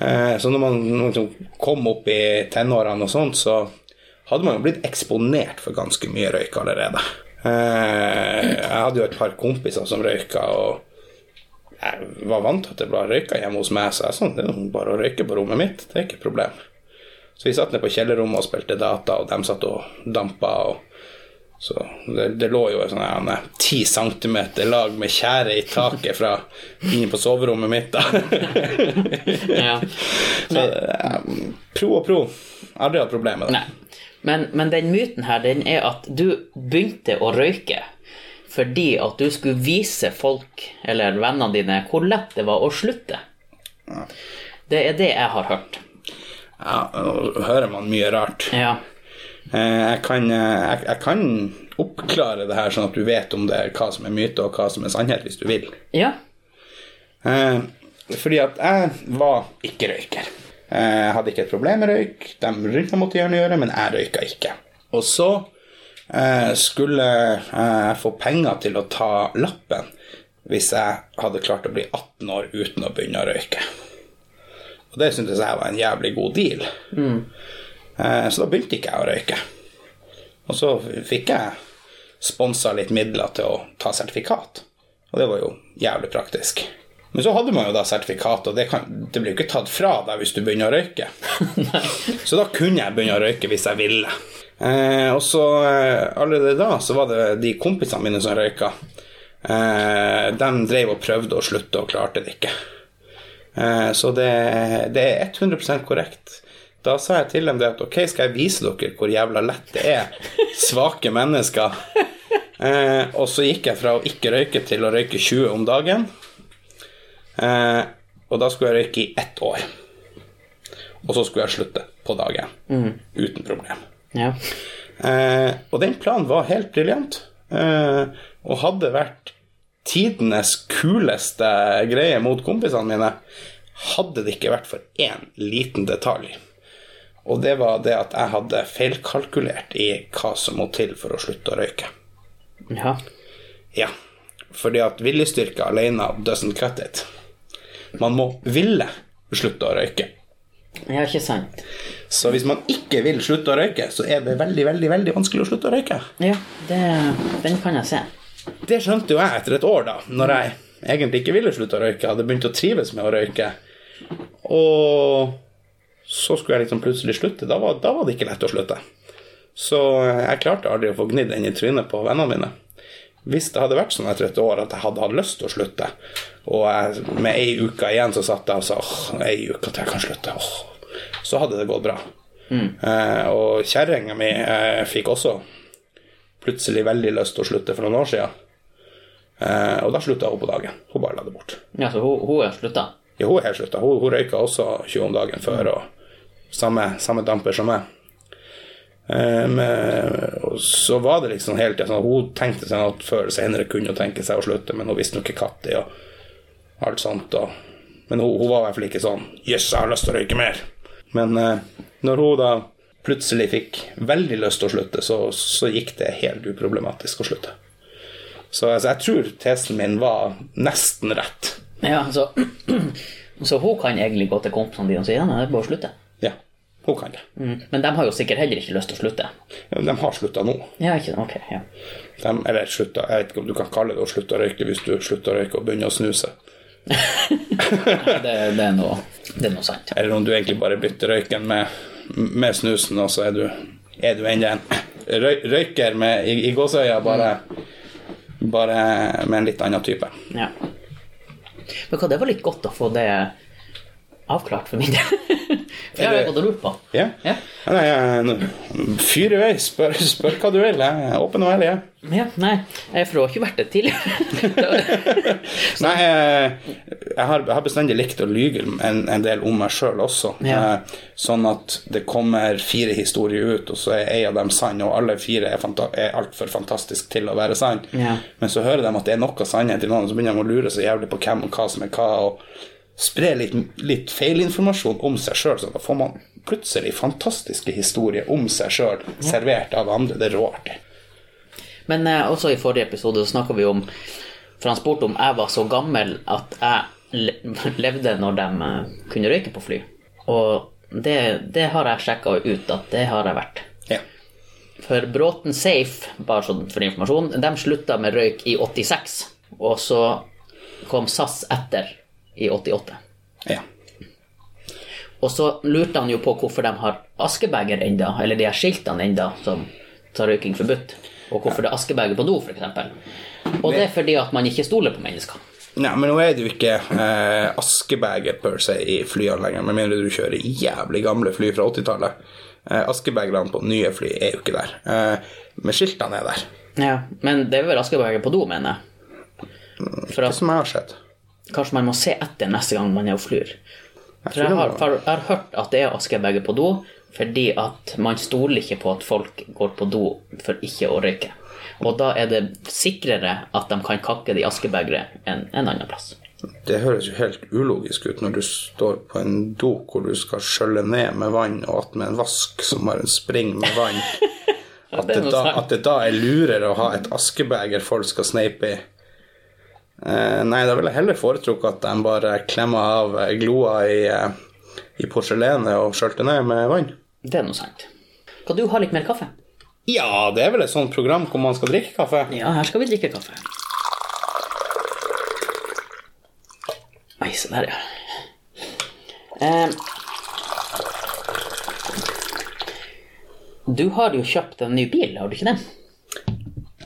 Eh, Så når man, når man liksom kom opp i tenårene og sånt, så hadde man jo blitt eksponert for ganske mye røyk allerede. Eh, Jeg hadde jo et par kompiser som røyka, og jeg var vant til at det ble røyka hjemme hos meg, så jeg sånn, det er bare å røyke på rommet mitt. Det er ikke et problem. Så vi satt ned på kjellerrommet og spilte data, og de satt og dampa. og så det, det lå jo et sånn ti centimeter lag med tjære i taket fra inne på soverommet mitt. da. [LAUGHS] Ja. Så um, pro og pro. Aldri hatt problemer med det. Men, men den myten her, den er at du begynte å røyke fordi at du skulle vise folk, eller vennene dine, hvor lett det var å slutte. Det er det jeg har hørt. Ja, nå hører man mye rart. Ja. Eh, Jeg kan, eh, jeg, jeg kan oppklare det her, sånn at du vet om det er hva som er myte og hva som er sannhet, hvis du vil. Ja. Eh, fordi at jeg var ikke røyker. Jeg hadde ikke et problem med røyk. De rundt meg måtte gjerne gjøre, men jeg røyka ikke. Og så skulle jeg få penger til å ta lappen hvis jeg hadde klart å bli 18 år uten å begynne å røyke. Og det syntes jeg var en jævlig god deal. Mm. Så da begynte ikke jeg å røyke. Og så fikk jeg sponsa litt midler til å ta sertifikat. Og det var jo jævlig praktisk. Men så hadde man jo da sertifikat, og det, kan, det blir jo ikke tatt fra deg hvis du begynner å røyke. [LAUGHS] så da kunne jeg begynne å røyke hvis jeg ville. Eh, og så eh, allerede da så var det de kompisene mine som røyka. Eh, de drev og prøvde å slutte og klarte det ikke. Eh, så det, det er 100% korrekt. Da sa jeg til dem det at ok, skal jeg vise dere hvor jævla lett det er. Svake mennesker. [LAUGHS] Eh, og så gikk jeg fra å ikke røyke til å røyke 20 om dagen. Eh, og da skulle jeg røyke i ett år. Og så skulle jeg slutte på dagen. Uten problem. ja. Eh, og den planen var helt briljant. Eh, og hadde vært tidenes kuleste greie mot kompisene mine, hadde det ikke vært for én liten detalj. Og det var det at jeg hadde feilkalkulert i hva som må til for å slutte å røyke. ja. Ja, fordi at viljestyrke alene doesn't cut it. Man må ville slutte å røyke. Ja, ikke sant. Så hvis man ikke vil slutte å røyke, så er det veldig, veldig, veldig vanskelig å slutte å røyke. Ja, det, den kan jeg se. Det skjønte jo jeg etter et år, da, når jeg egentlig ikke ville slutte å røyke. Hadde begynt å trives med å røyke. Og så skulle jeg liksom plutselig slutte. Da var, da var det ikke lett å slutte. Så jeg klarte aldri å få gnidd den i trynet på vennene mine. Hvis det hadde vært sånn etter et år at jeg hadde hatt lyst til å slutte, og jeg, med ei uke igjen så satt jeg og sa åh, ei uke til jeg kan slutte, åh, så hadde det gått bra. Eh, og kjerringa mi eh, fikk også plutselig veldig lyst til å slutte for noen år siden. Eh, og da slutta hun på dagen. Hun bare la det bort. Ja, så hun, hun er slutta? Ja, hun er helt slutta. Hun, hun røyka også 20 om dagen før, og samme, samme damper som meg. Men, og så var det liksom helt sånn, Hun tenkte seg at før senere kunne hun tenke seg å slutte, men hun visste nå ikke når og alt sånt. Og, men hun, hun var i hvert fall ikke sånn Jøss, jeg har lyst til å røyke mer. Men eh, når hun da plutselig fikk veldig lyst til å slutte, så, så gikk det helt uproblematisk å slutte. Så altså, jeg tror tesen min var nesten rett. Ja, så, [CLEARS THROAT] så hun kan egentlig gå til kompisene dine og si ja, det er bare å slutte. Hun kan det. Mm. Men de har jo sikkert heller ikke lyst til å slutte. Ja, De har slutta nå. Ja, ikke Ok, ja. De, eller slutta, jeg vet ikke om du kan kalle det å slutte å røyke hvis du slutter å røyke og begynner å snuse. [LAUGHS] Det, det, er noe, det er noe sant. Eller om du egentlig bare bytter røyken med, med snusen, og så er du, er du enda en røy, røyker med, i, i gåseøya, bare, bare med en litt annen type. Ja. Men hva, det var litt godt å få det avklart for min del. [LAUGHS] For jeg har jo gått og lurt på. Ja. Ja. Nei, fyr i vei, spør, spør hva du vil. Jeg er åpen og ærlig. jeg. Ja, nei, jeg for du har ikke vært det tidligere. [LAUGHS] Nei, jeg, jeg, har, jeg har bestandig likt å lyge en, en del om meg sjøl også. Ja. Eh, Sånn at det kommer fire historier ut, og så er ei av dem sann, og alle fire er, fanta er altfor fantastisk til å være sann. Ja. Men så hører de at det er noe sannhet i noen, og så begynner de å lure så jævlig på hvem og hva som er hva, og spre litt, litt feilinformasjon om seg sjøl, så da får man plutselig fantastiske historier om seg sjøl servert av andre. Det er råartig. Men eh, også i forrige episode så snakka vi om For han spurte om jeg var så gammel at jeg [LAUGHS] levde når de eh, kunne røyke på fly. Og det, det har jeg sjekka ut at det har jeg vært. Ja. For Bråten Safe, bare sånn for informasjon, de slutta med røyk i 86. Og så kom SAS etter i 88. Ja. Og så lurte han jo på hvorfor de har askebeger enda, eller de her skiltene enda, som tar røyking forbudt. Og hvorfor det er askebeger på do, f.eks. Og det er fordi at man ikke stoler på mennesker. Nei, men nå er det jo ikke eh, askebeger per se i flyene lenger, med mindre du kjører jævlig gamle fly fra 80-tallet. Eh, askebegerne på nye fly er jo ikke der. Eh, men skiltene er der. Ja, Men det er vel askebeger på do, mener jeg. Det at som jeg har sett. Kanskje man må se etter neste gang man er og flyr. For jeg har, jeg har hørt at det er askebeger på do fordi at man stoler ikke på at folk går på do for ikke å røyke. Og da er det sikrere at de kan kakke det i askebegeret enn en annen plass. Det høres jo helt ulogisk ut når du står på en do hvor du skal skjølle ned med vann, og attmed en vask som har en spring med vann. [LAUGHS] At det da, at det da er lurere å ha et askebeger folk skal sneipe i. Eh, nei, da ville jeg heller foretrukket at de bare klemma av gloa i, eh, i porselenet og skjølte ned med vann. Det er noe sant. Kan du ha litt mer kaffe? Ja, det er vel et sånt program hvor man skal drikke kaffe? Ja, her skal vi drikke kaffe. Oi, se der, ja. Eh, du har jo kjøpt en ny bil, har du ikke det?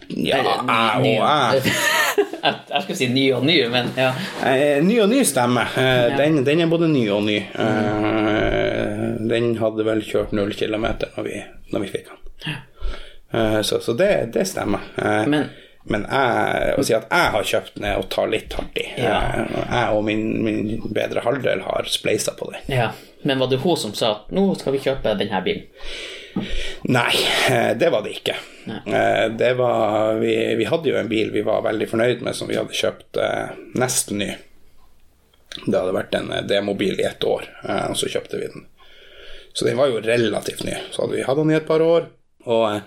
Ja, jeg og [LAUGHS] jeg. Jeg skulle si ny og ny, men ja. Eh, ny og ny stemmer. Eh, den, den er både ny og ny. Eh, den hadde vel kjørt null kilometer når vi, når vi fikk den. Eh, så så det, det stemmer. Eh, Men- men jeg, å si at jeg har kjøpt den, er å ta litt hardt i. Ja. Jeg og min, min bedre halvdel har spleisa på den. ja. Men var det hun som sa at nå skal vi kjøpe denne bilen? Nei, eh, det var det ikke. Eh, Det var, vi, vi hadde jo en bil vi var veldig fornøyd med, som vi hadde kjøpt eh, nesten ny. Det hadde vært en demobil i ett år, eh, og så kjøpte vi den. Så den var jo relativt ny. Så hadde vi hatt den i et par år, og eh,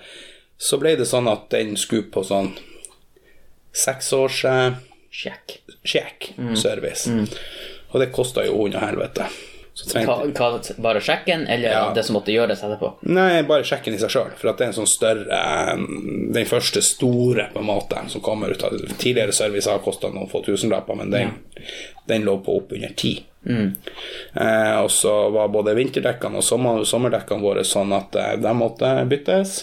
så ble det sånn at den skulle på sånn seksårs Sjekk. sjekk service. Og det kosta jo hund og helvete. Hva, hva, bare sjekken, eller Ja. det som måtte gjøres etterpå? Nei, bare sjekken i seg sjøl. For at det er en sånn større Den første store på en måte som kommer ut av Tidligere service har kosta noen få tusenlapper, men den, den lå på oppunder ti. Eh, og så var både vinterdekkene og sommer, sommerdekkene våre sånn at eh, de måtte byttes.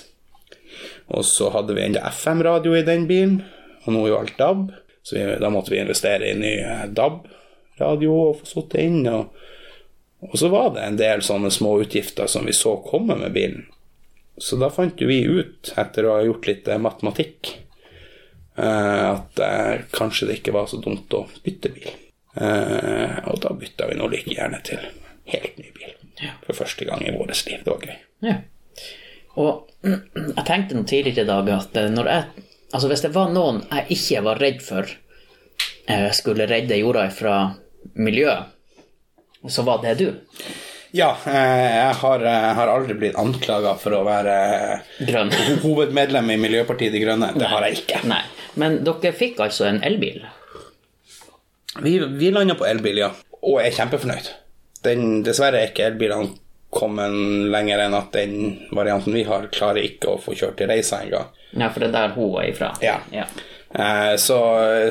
Og så hadde vi enda FM-radio i den bilen, og nå er jo alt DAB. Så vi, da måtte vi investere i ny eh, DAB-radio og få satt det inn. og og så var det en del sånne små utgifter som vi så komme med bilen. Så da fant vi ut, etter å ha gjort litt eh, matematikk, eh, at eh, kanskje det ikke var så dumt å bytte bil. Og da bytta vi nå like gjerne til helt ny bil. For første gang i vårt liv. Det var gøy. Ja. Og jeg tenkte nå tidligere i dag at når jeg Altså hvis det var noen jeg ikke var redd for skulle redde jorda fra miljøet, så var det du. Ja, eh, jeg har, jeg har aldri blitt anklaga for å være Grønn. hovedmedlem i Miljøpartiet De Grønne. Det har jeg ikke. Nei. Men dere fikk altså en elbil. Vi, vi landa på elbil, ja. Og er kjempefornøyd. Den, dessverre er ikke elbilene kommet lenger enn at den varianten vi har, klarer ikke å få kjørt til Reisa engang. Ja, for det er der hun er ifra. Ja. ja. Eh, så,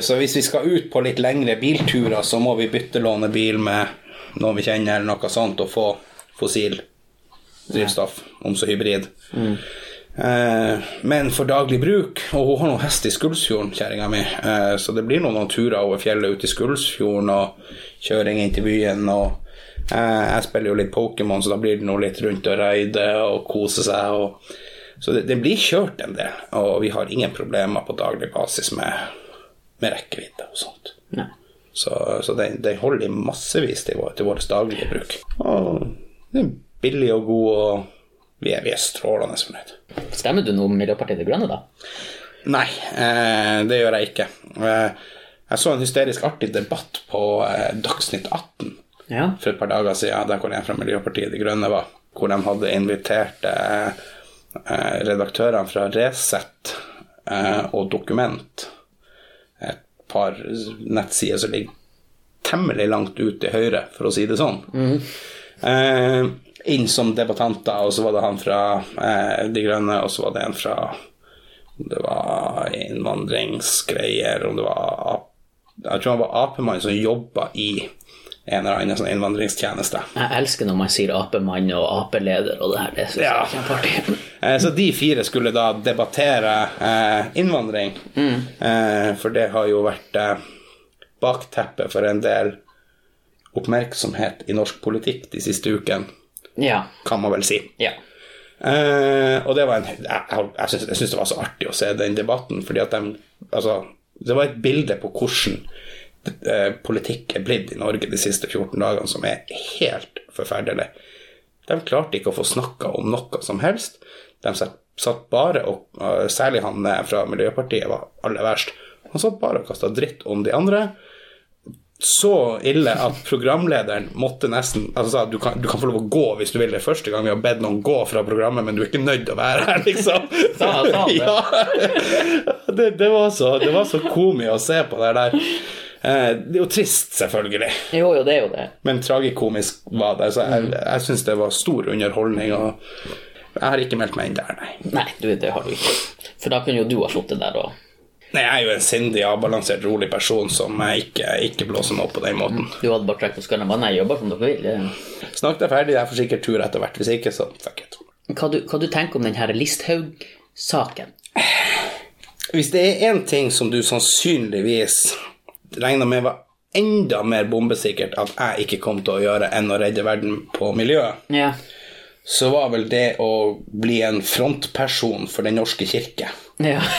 så hvis vi skal ut på litt lengre bilturer, så må vi byttelåne bil med noen vi kjenner, eller noe sånt, å få fossil drivstoff, om så hybrid. Eh, men for daglig bruk, og hun har noen hest i Skulsfjorden, kjerringa mi, eh, så det blir noen, turer over fjellet ut i Skulsfjorden og kjøring inn til byen. og eh, Jeg spiller jo litt Pokémon, så da blir det noe litt rundt og raide og kose seg. og så det, det blir kjørt en del, og vi har ingen problemer på daglig basis med, med rekkevidde og sånt. Nei. Så, så den, den holder i massevis til, vår, til vårt daglige bruk. Og den er billig og god, og vi er, vi er strålende fornøyd. Stemmer du noe med Miljøpartiet De Grønne, da? Nei, eh, det gjør jeg ikke. Eh, jeg så en hysterisk artig debatt på eh, Dagsnytt 18 Ja. for et par dager siden, der hvor en fra Miljøpartiet De Grønne var. Hvor de hadde invitert eh, eh, redaktørene fra Resett eh, og Dokument, par nettsider som ligger temmelig langt ut til høyre, for å si det sånn, eh, inn som debattanter, og så var det han fra eh, De Grønne, og så var det en fra det var innvandringsgreier, om det var Jeg tror han var Ap-mann som jobba i en eller annen sånn innvandringstjeneste. Jeg elsker når man sier apemann og apeleder og det her. Det synes Ja. jeg er kjempeartig. [LAUGHS] Eh, Så de fire skulle da debattere eh, innvandring, mm. for det har jo vært eh, bakteppet for en del oppmerksomhet i norsk politikk de siste ukene, Ja. kan man vel si. ja. Eh, og det var en, jeg, jeg, syns det var så artig å se den debatten, fordi at de Altså, det var et bilde på hvordan eh, politikk er blitt i Norge de siste 14 dagene, som er helt forferdelig. De klarte ikke å få snakka om noe som helst. De satt, bare og eh, Særlig han eh, fra Miljøpartiet var aller verst. Han satt bare og kasta dritt om de andre så ille at programlederen måtte nesten altså sa du kan, du kan få lov å gå hvis du vil det første gang vi har bedt noen gå fra programmet, men du er ikke nødt til å være her, liksom. Sa han- det? [LAUGHS] Ja. Det, det, var så, det var så komi å se på det der. Eh, Det er jo trist, selvfølgelig, Jo, jo, det er jo det. men tragikomisk var det. Så jeg, jeg syns det var stor underholdning, og jeg har ikke meldt meg inn der, nei. Nei, du, det har du ikke. For da kunne jo du ha sittet der og Nei, Jeg er jo en sindig, avbalansert, rolig person som jeg ikke, ikke blåser meg opp på den måten. Du hadde bare trukket på skallen og nei, jobber som dere vil. Ja. Snakk deg ferdig, jeg får sikkert tur etter hvert. Hvis ikke, så fuck it. Hva du, hva du tenker om denne Listhaug-saken? Hvis det er én ting som du sannsynligvis regner med var enda mer bombesikkert at jeg ikke kom til å gjøre enn å redde verden på miljøet, Ja. så var vel det å bli en frontperson for Den norske kirke. Ja. [LAUGHS]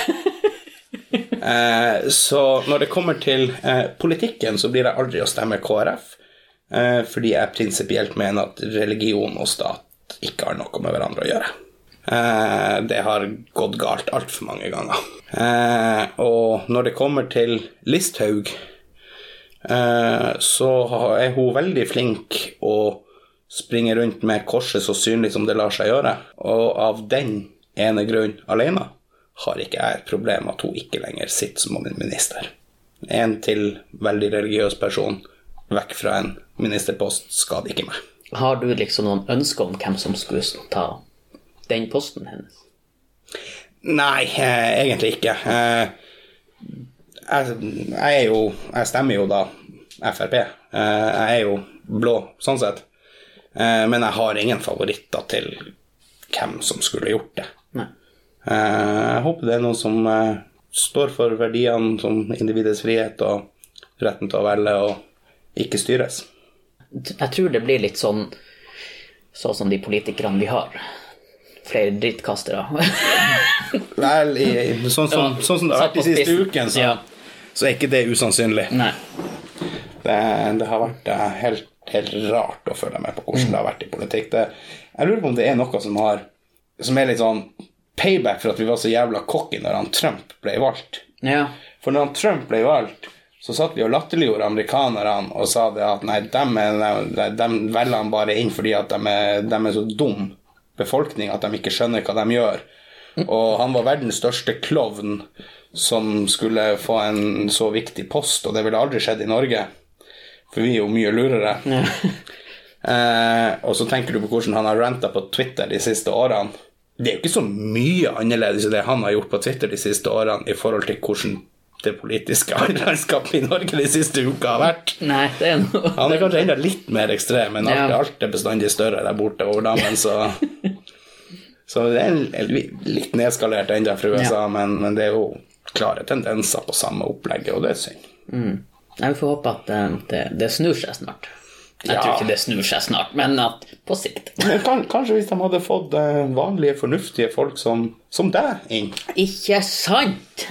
Eh, så når det kommer til eh, politikken, så blir jeg aldri å stemme KrF, eh, fordi jeg prinsipielt mener at religion og stat ikke har noe med hverandre å gjøre. Eh, det har gått galt altfor mange ganger. Eh, og når det kommer til Listhaug, eh, så er hun veldig flink å springe rundt med korset så synlig som det lar seg gjøre. Og av den ene grunn alene har ikke jeg et problem at hun ikke lenger sitter som en minister. En til veldig religiøs person vekk fra en ministerpost skader ikke meg. Har du liksom noen ønsker om hvem som skulle ta den posten hennes? Nei, eh, egentlig ikke. Eh, jeg, jeg er jo Jeg stemmer jo da Frp. Eh, jeg er jo blå sånn sett. Men jeg har ingen favoritter til hvem som skulle gjort det. Nei. Jeg håper det er noen som står for verdiene som individets frihet og retten til å velge og ikke styres. Jeg tror det blir litt sånn sånn som de politikerne vi har. Flere drittkastere. [LAUGHS] Vel, i, sånn, som, sånn som det har vært de siste ukene, så, Ja. så er ikke det usannsynlig. Det, det har vært eh, helt, helt rart å følge med på hvordan det har vært i politikk. Det, jeg lurer på om det er noe som har Som er litt sånn payback for at vi var så jævla cocky når han Trump ble valgt. Ja. For når han Trump ble valgt, så satt vi og latterliggjorde amerikanerne og sa det at nei, dem, er, dem velger han bare inn fordi at de er, de er så dum befolkning at de ikke skjønner hva de gjør. Og han var verdens største klovn som skulle få en så viktig post, og det ville aldri skjedd i Norge. For vi er jo mye lurere. [LAUGHS] Eh, og så tenker du på hvordan han har ranta på Twitter de siste årene. Det er jo ikke så mye annerledes enn det han har gjort på Twitter de siste årene i forhold til hvordan det politiske landskapet i Norge de siste uka har vært. Nei, det er noe Han er kanskje enda litt mer ekstrem, men alt, Ja. alt er bestandig større der borte over dammen, så [LAUGHS] Så det er litt nedskalert ennå fra USA, men, men det er jo klare tendenser på samme opplegget, og det er synd. Mm. Jeg får håpe at eh, det, det snur seg snart. Jeg Ja. tror ikke det snur seg snart, men på sikt. [LAUGHS] Kanskje hvis de hadde fått eh, vanlige, fornuftige folk som, som deg inn, Ikke sant?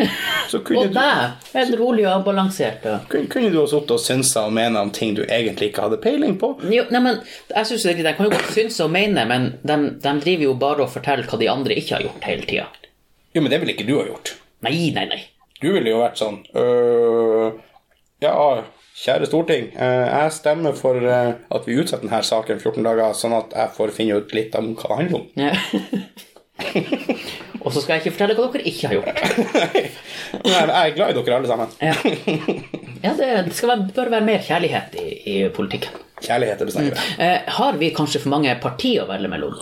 Og deg, en rolig og avbalansert. Kunne, kunne du ha sittet og synsa og mene om ting du egentlig ikke hadde peiling på? Jo, nei, men jeg synes ikke De kan jo godt synes og mene, men de, de driver jo bare og forteller hva de andre ikke har gjort hele tida. Jo, men det ville ikke du ha gjort. Nei, nei, nei. Du ville jo vært sånn øh, Ja, kjære storting. øh, jeg stemmer for øh, at vi utsetter denne saken 14 dager, sånn at jeg får finne ut litt om hva det handler om. Ja. [LAUGHS] og så skal jeg ikke fortelle hva dere ikke har gjort. [LAUGHS] Nei, jeg er glad i dere alle sammen. Ja, ja det, skal være, bør være mer kjærlighet i, i politikken. Kjærlighet er bestandig det. Eh, har vi kanskje for mange partier å velge mellom?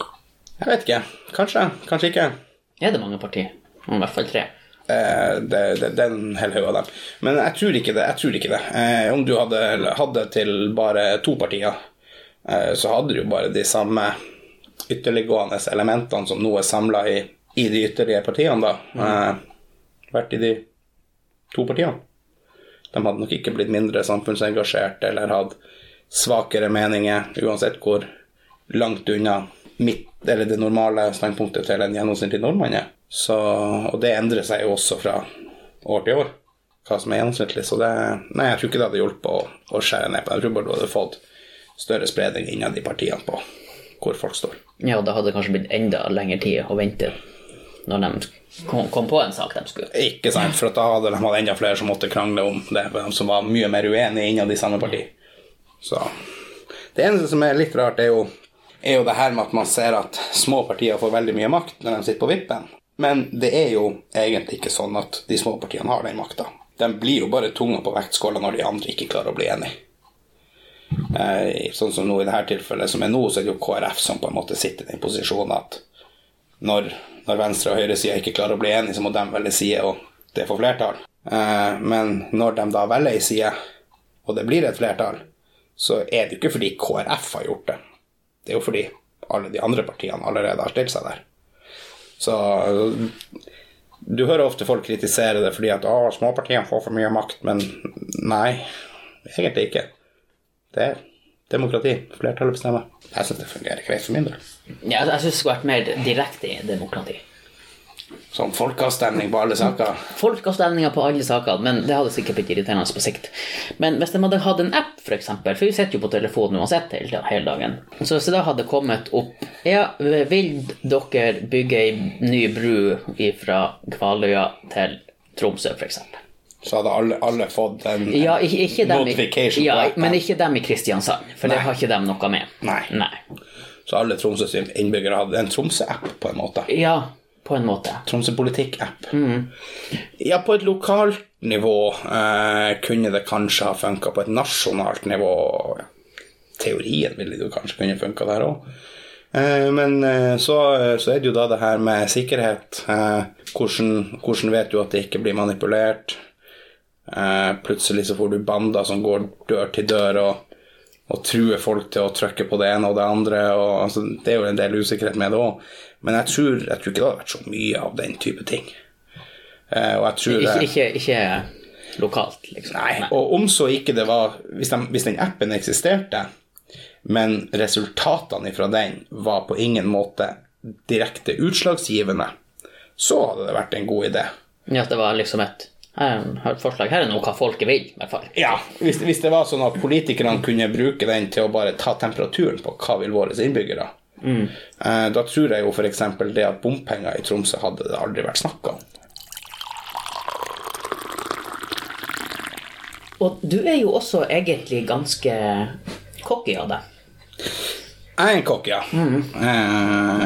Jeg vet ikke. Kanskje. Kanskje ikke. Er det mange partier? I hvert fall tre. Eh, det, det, det er en hel haug av dem. Men jeg tror ikke det. Tror ikke det. Eh, om du hadde hadde til bare to partier, eh, så hadde du jo bare de samme ytterliggående elementene som nå er samla i, i de ytterligere partiene, da. Eh, vært i de to partiene. De hadde nok ikke blitt mindre samfunnsengasjert eller hatt svakere meninger, uansett hvor langt unna midt, eller det normale standpunktet til en gjennomsnittlig nordmann er. Så, og det endrer seg jo også fra år til år, hva som er gjennomsnittlig. Så det, nei, jeg tror ikke det hadde hjulpet å, å skjære ned på det. Jeg tror bare du hadde fått større spredning innad i partiene på hvor folk står. Ja, det hadde kanskje blitt enda lengre tid å vente når de kom, kom på en sak de skulle. Ikke sant, for da hadde de hatt enda flere som måtte krangle om det, som var mye mer uenige innad i samme parti. Så Det eneste som er litt rart, er jo, er jo det her med at man ser at små partier får veldig mye makt når de sitter på vippen. Men det er jo egentlig ikke sånn at de små partiene har den makta. De blir jo bare tunga på vektskåla når de andre ikke klarer å bli enige. Eh, sånn som nå i dette tilfellet, som er nå, så er det jo KrF som på en måte sitter i den posisjonen at når, når venstre- og høyresida ikke klarer å bli enige, så må de velge side, og det får flertall. Eh, men når de da velger ei side, og det blir et flertall, så er det jo ikke fordi KrF har gjort det. Det er jo fordi alle de andre partiene allerede har stilt seg der. Så du hører ofte folk kritisere det fordi at å, småpartiene får for mye makt, men nei, egentlig ikke. Det er demokrati. Flertallet bestemmer. Jeg syns det fungerer greit for min del. Ja, jeg syns det skulle vært mer direkte demokrati. Sånn folkeavstemning på alle saker. Folkeavstemninger på alle saker, men det hadde sikkert blitt irriterende på sikt. Men hvis de hadde hatt en app, f.eks., for, for vi sitter jo på telefonen uansett hele, hele dagen Så hvis det hadde kommet opp Ja, vil dere bygge ei ny bru fra Kvaløya til Tromsø, f.eks.? Så hadde alle, alle fått en, Ja, ikke, ikke notification? i, ja, men ikke dem i Kristiansand, for det har ikke dem noe med. Nei. Nei. Så alle Tromsøs innbyggere hadde en Tromsø-app, på en måte. Ja, på en måte. Tromsø politikk-app. Ja, på et lokalt nivå eh, kunne det kanskje ha funka. På et nasjonalt nivå Teorien ville det kanskje kunne funka der òg. Eh, men eh, så, så er det jo da det her med sikkerhet. Eh, hvordan, hvordan vet du at det ikke blir manipulert? Eh, plutselig så får du bander som går dør til dør og, og truer folk til å trykke på det ene og det andre. Og, altså, det er jo en del usikkerhet med det òg. Men jeg tror, jeg tror ikke det hadde vært så mye av den type ting. Eh, og jeg tror Ikke, ikke, ikke lokalt, liksom. Nei, og om så ikke det var Hvis, de, hvis den appen eksisterte, men resultatene fra den var på ingen måte direkte utslagsgivende, så hadde det vært en god idé. Ja, det var liksom et et forslag. Her er noe hva folket vil, i hvert fall. Ja, hvis, hvis det var sånn at politikerne kunne bruke den til å bare ta temperaturen på hva vil våre innbyggere, eh, da tror jeg jo f.eks. det at bompenger i Tromsø hadde det aldri vært snakka om. Og du er jo også egentlig ganske cocky av deg. Jeg er en kokk, ja. Eh,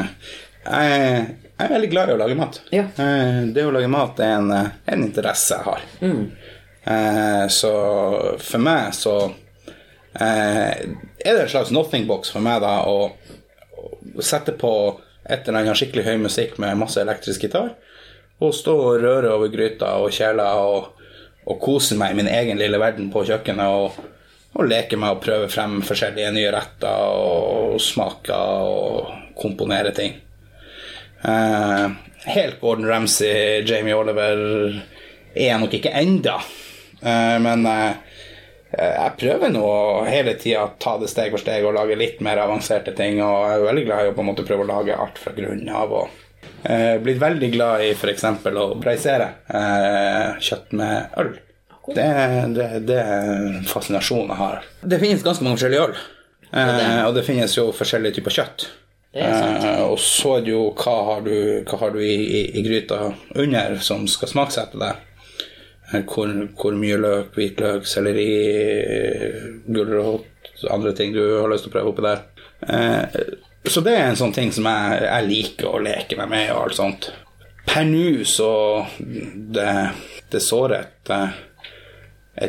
jeg, jeg er veldig glad i å lage mat. Ja. Eh, det å lage mat er en, eh, en interesse jeg har. Eh, så for meg så eh, er det en slags nothing box for meg da å, å sette på et eller annet skikkelig høy musikk med masse elektrisk gitar, og stå og røre over gryta og kjeler og, og kose meg i min egen lille verden på kjøkkenet og, og leke med å prøve frem forskjellige nye retter og smaker og komponere ting. Eh, helt Gordon Ramsay, Jamie Oliver er jeg nok ikke enda. Eh, men eh, jeg prøver nå hele tida å ta det steg for steg og lage litt mer avanserte ting. Og jeg er veldig glad i å på en måte prøve å lage art fra grunnen av. Og blitt veldig glad i f.eks. å braisere eh, kjøtt med øl. Det, det, det er fascinasjonen jeg har. Det finnes ganske mange forskjellige øl. Og det finnes jo forskjellige typer kjøtt. Eh, og så er det jo hva har du, hva har du i, i, i gryta under som skal smaksette det. Eh, Hvor, hvor mye løk, hvitløk, selleri, gulrot, andre ting du har lyst til å prøve oppi der. Eh, så det er en sånn ting som jeg, jeg liker å leke meg med og alt sånt. Per nå så det, det sårer et, eh,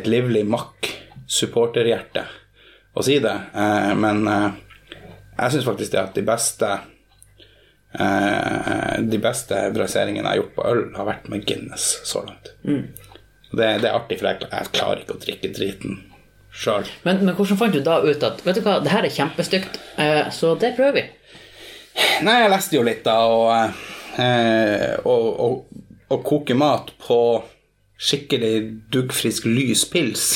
et livlig makk-supporterhjerte å si det, eh, men eh, jeg syns faktisk det at de beste Eh, de beste braiseringene jeg har gjort på øl, har vært med Guinness så langt. Det, det er artig, for jeg, jeg klarer ikke å drikke driten sjøl. Men, men hvordan fant du da ut at vet du hva, det her er kjempestygt, eh, så det prøver vi? Nei, jeg leste jo litt, da, og, eh, og, og, og koke mat på skikkelig duggfrisk lys pils.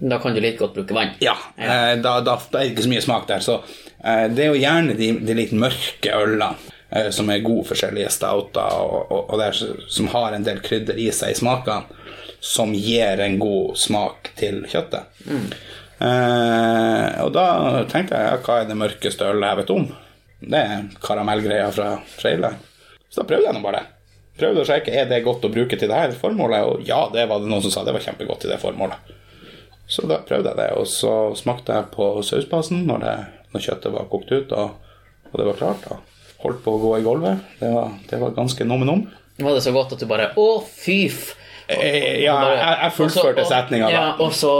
Da kan du like godt bruke vann. Ja, eh, da, da, da er det ikke så mye smak der. Så eh, det er jo gjerne de, de litt mørke ølene eh, som er gode forskjellige stouter, og, og, og der, som har en del krydder i seg i smakene, som gir en god smak til kjøttet. Eh, og da tenkte jeg ja, hva er det mørkeste ølet jeg vet om? Det er karamellgreia fra Freiland. Så da prøvde jeg nå bare det. Prøvde å sjekke er det godt å bruke til det her formålet, og ja, det var det noen som sa det var kjempegodt til det formålet. Så da prøvde jeg det, og så smakte jeg på sausbasen når, når kjøttet var kokt ut og, og det var klart. Da. Holdt på å gå i gulvet. Det var, det var ganske nom-nom. Var det så godt at du bare Å, fy f... Eh, Ja, jeg, jeg fullførte setninga Ja, og så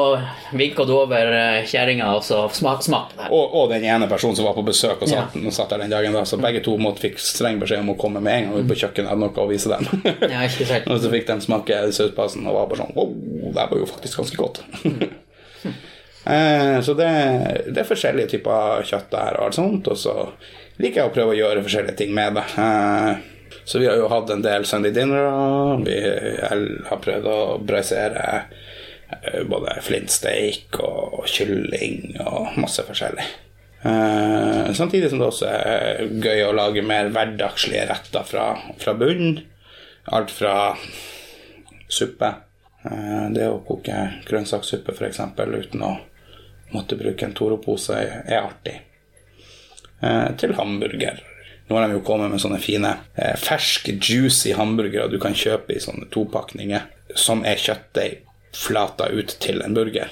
vinka du over eh, kjerringa, og så smak, smak det. Og, og den ene personen som var på besøk og Ja. satt, satt der den dagen. da, Så begge to måtte fikk streng beskjed om å komme med en gang ut på kjøkkenet. hadde noe å vise dem. Ja, ikke sant. [LAUGHS] og så fikk de smake sausbasen og var bare sånn Wow, det var jo faktisk ganske godt. [LAUGHS] Eh, så det, det er forskjellige typer kjøtt der og alt sånt. Og så liker jeg å prøve å gjøre forskjellige ting med det. Eh, så vi har jo hatt en del Sunday dinner. Vi har prøvd å braisere eh, både flintsteak og, og kylling og masse forskjellig. Eh, samtidig som det også er gøy å lage mer hverdagslige retter fra, fra bunnen. Alt fra suppe. Eh, Det å koke grønnsakssuppe f.eks. uten å måtte bruke en Toro-pose er artig. Eh, Til hamburger. Nå har de jo kommet med sånne fine eh, ferske, juicy hamburgere du kan kjøpe i sånne topakninger, som er kjøttdeig flata ut til en burger.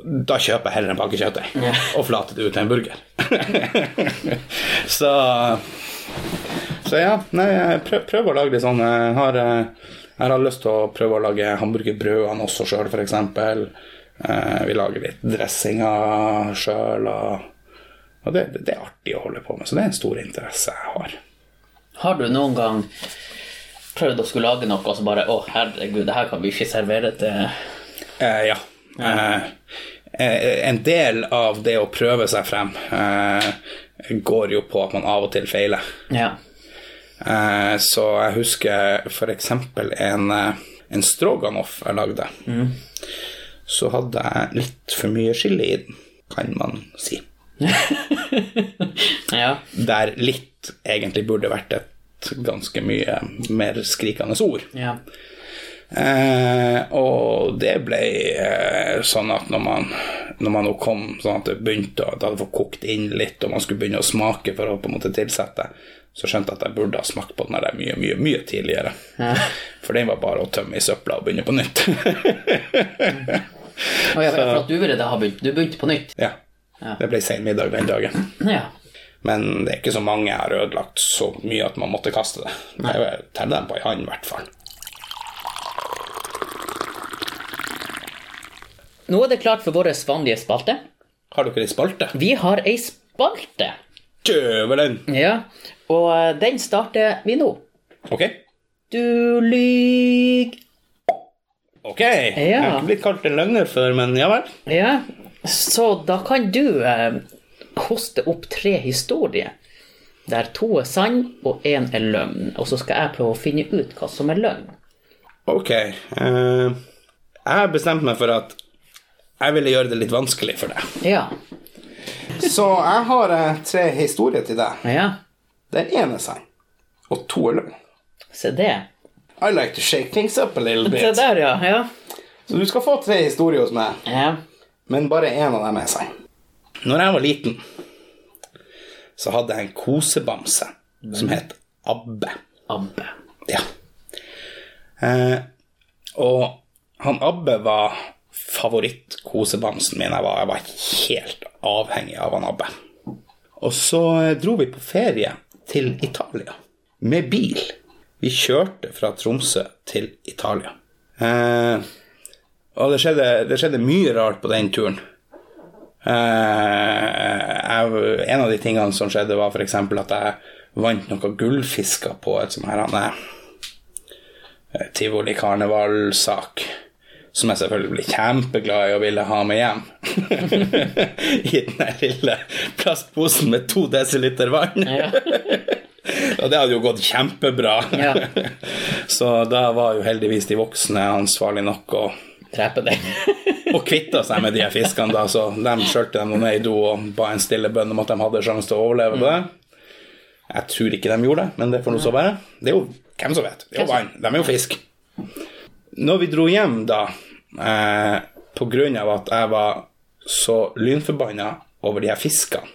Da kjøper jeg heller en pakke kjøttdeig og flater det ut til en burger. [LAUGHS] så så ja, nei, prøv, prøv, å lage litt sånn. Jeg har, eh, jeg har lyst til å prøve å lage hamburgerbrødene også sjøl, f.eks. Eh, vi lager litt dressinger sjøl, og, og det, det er artig å holde på med. Så det er en stor interesse jeg har. Har du noen gang prøvd å skulle lage noe, og så bare Å, herregud, det her kan vi ikke servere til Eh, ja. Eh, eh, en del av det å prøve seg frem eh, går jo på at man av og til feiler. Ja. Eh, så jeg husker f.eks. en, eh, en stroganoff jeg lagde. Så hadde jeg litt for mye chili i den, kan man si. [LAUGHS] ja. Der litt egentlig burde vært et ganske mye mer skrikende ord. ja. Eh, og det ble eh, sånn at når man når man nå kom sånn at det begynte å- det hadde fått kokt inn litt, og man skulle begynne å smake for å på en måte tilsette, så skjønte jeg at jeg burde ha smakt på den der mye, mye, mye tidligere. For den var bare å tømme i søpla og begynne på nytt. Å, ja, for [LAUGHS] at du ville da ha begynt. Du begynte på nytt. ja. Det ble sein middag den dagen. Ja. Men det er ikke så mange jeg har ødelagt så mye at man måtte kaste det. Jeg teller dem på ei hånd, i hvert fall. Nå er det klart for vår vanlige spalte. Har dere ei spalte? Vi har ei spalte. Djøvelen! Ja, og eh, den starter vi nå. Ok. Du lyg. Ok. Jeg har ikke blitt kalt en løgner før, men ja vel. Ja, så da kan du eh, hoste opp tre historier. Der to er sann og én er løgn. Og så skal jeg prøve å finne ut hva som er løgn. Ok. eh, jeg har bestemt meg for at jeg ville gjøre det litt vanskelig for deg. Ja. Så jeg har eh, tre historier til deg. Ja, Den ene er sann, og to er løgn. se det. I like to shake things up a little [LAUGHS] bit. Se der, ja. Ja. Så du skal få tre historier hos meg, ja. Men bare én av dem er sann. Når jeg var liten, så hadde jeg en kosebamse som het Abbe. Abbe. Ja. Eh, og han Abbe var favorittkosebamsen min. Jeg var, jeg var helt avhengig av han Abbe. Og så eh, dro vi på ferie til Italia med bil. Vi kjørte fra Tromsø til Italia. Eh, og det skjedde, det skjedde mye rart på den turen. Eh, jeg, en av de tingene som skjedde, var f.eks. at jeg vant noen gullfisker på et sånt her eh, tivoli-karnevalsak. Som jeg selvfølgelig ble kjempeglad i og ville ha med hjem. [LAUGHS] I den der lille plastposen med to desiliter vann. [LAUGHS] Og det hadde jo gått kjempebra. [LAUGHS] Så da var jo heldigvis de voksne ansvarlig nok og, Drepe deg. [LAUGHS] og kvitta seg med de her fiskene, da. Så de skjølte dem ned i do og ba en stille bønn om at de hadde sjanse til å overleve på det. Jeg tror ikke de gjorde det, men det får nå så være. Det er jo hvem som vet. Det er jo vann. De er jo fisk. Når vi dro hjem da, eh, på grunn av at jeg var så lynforbanna over de her fiskene,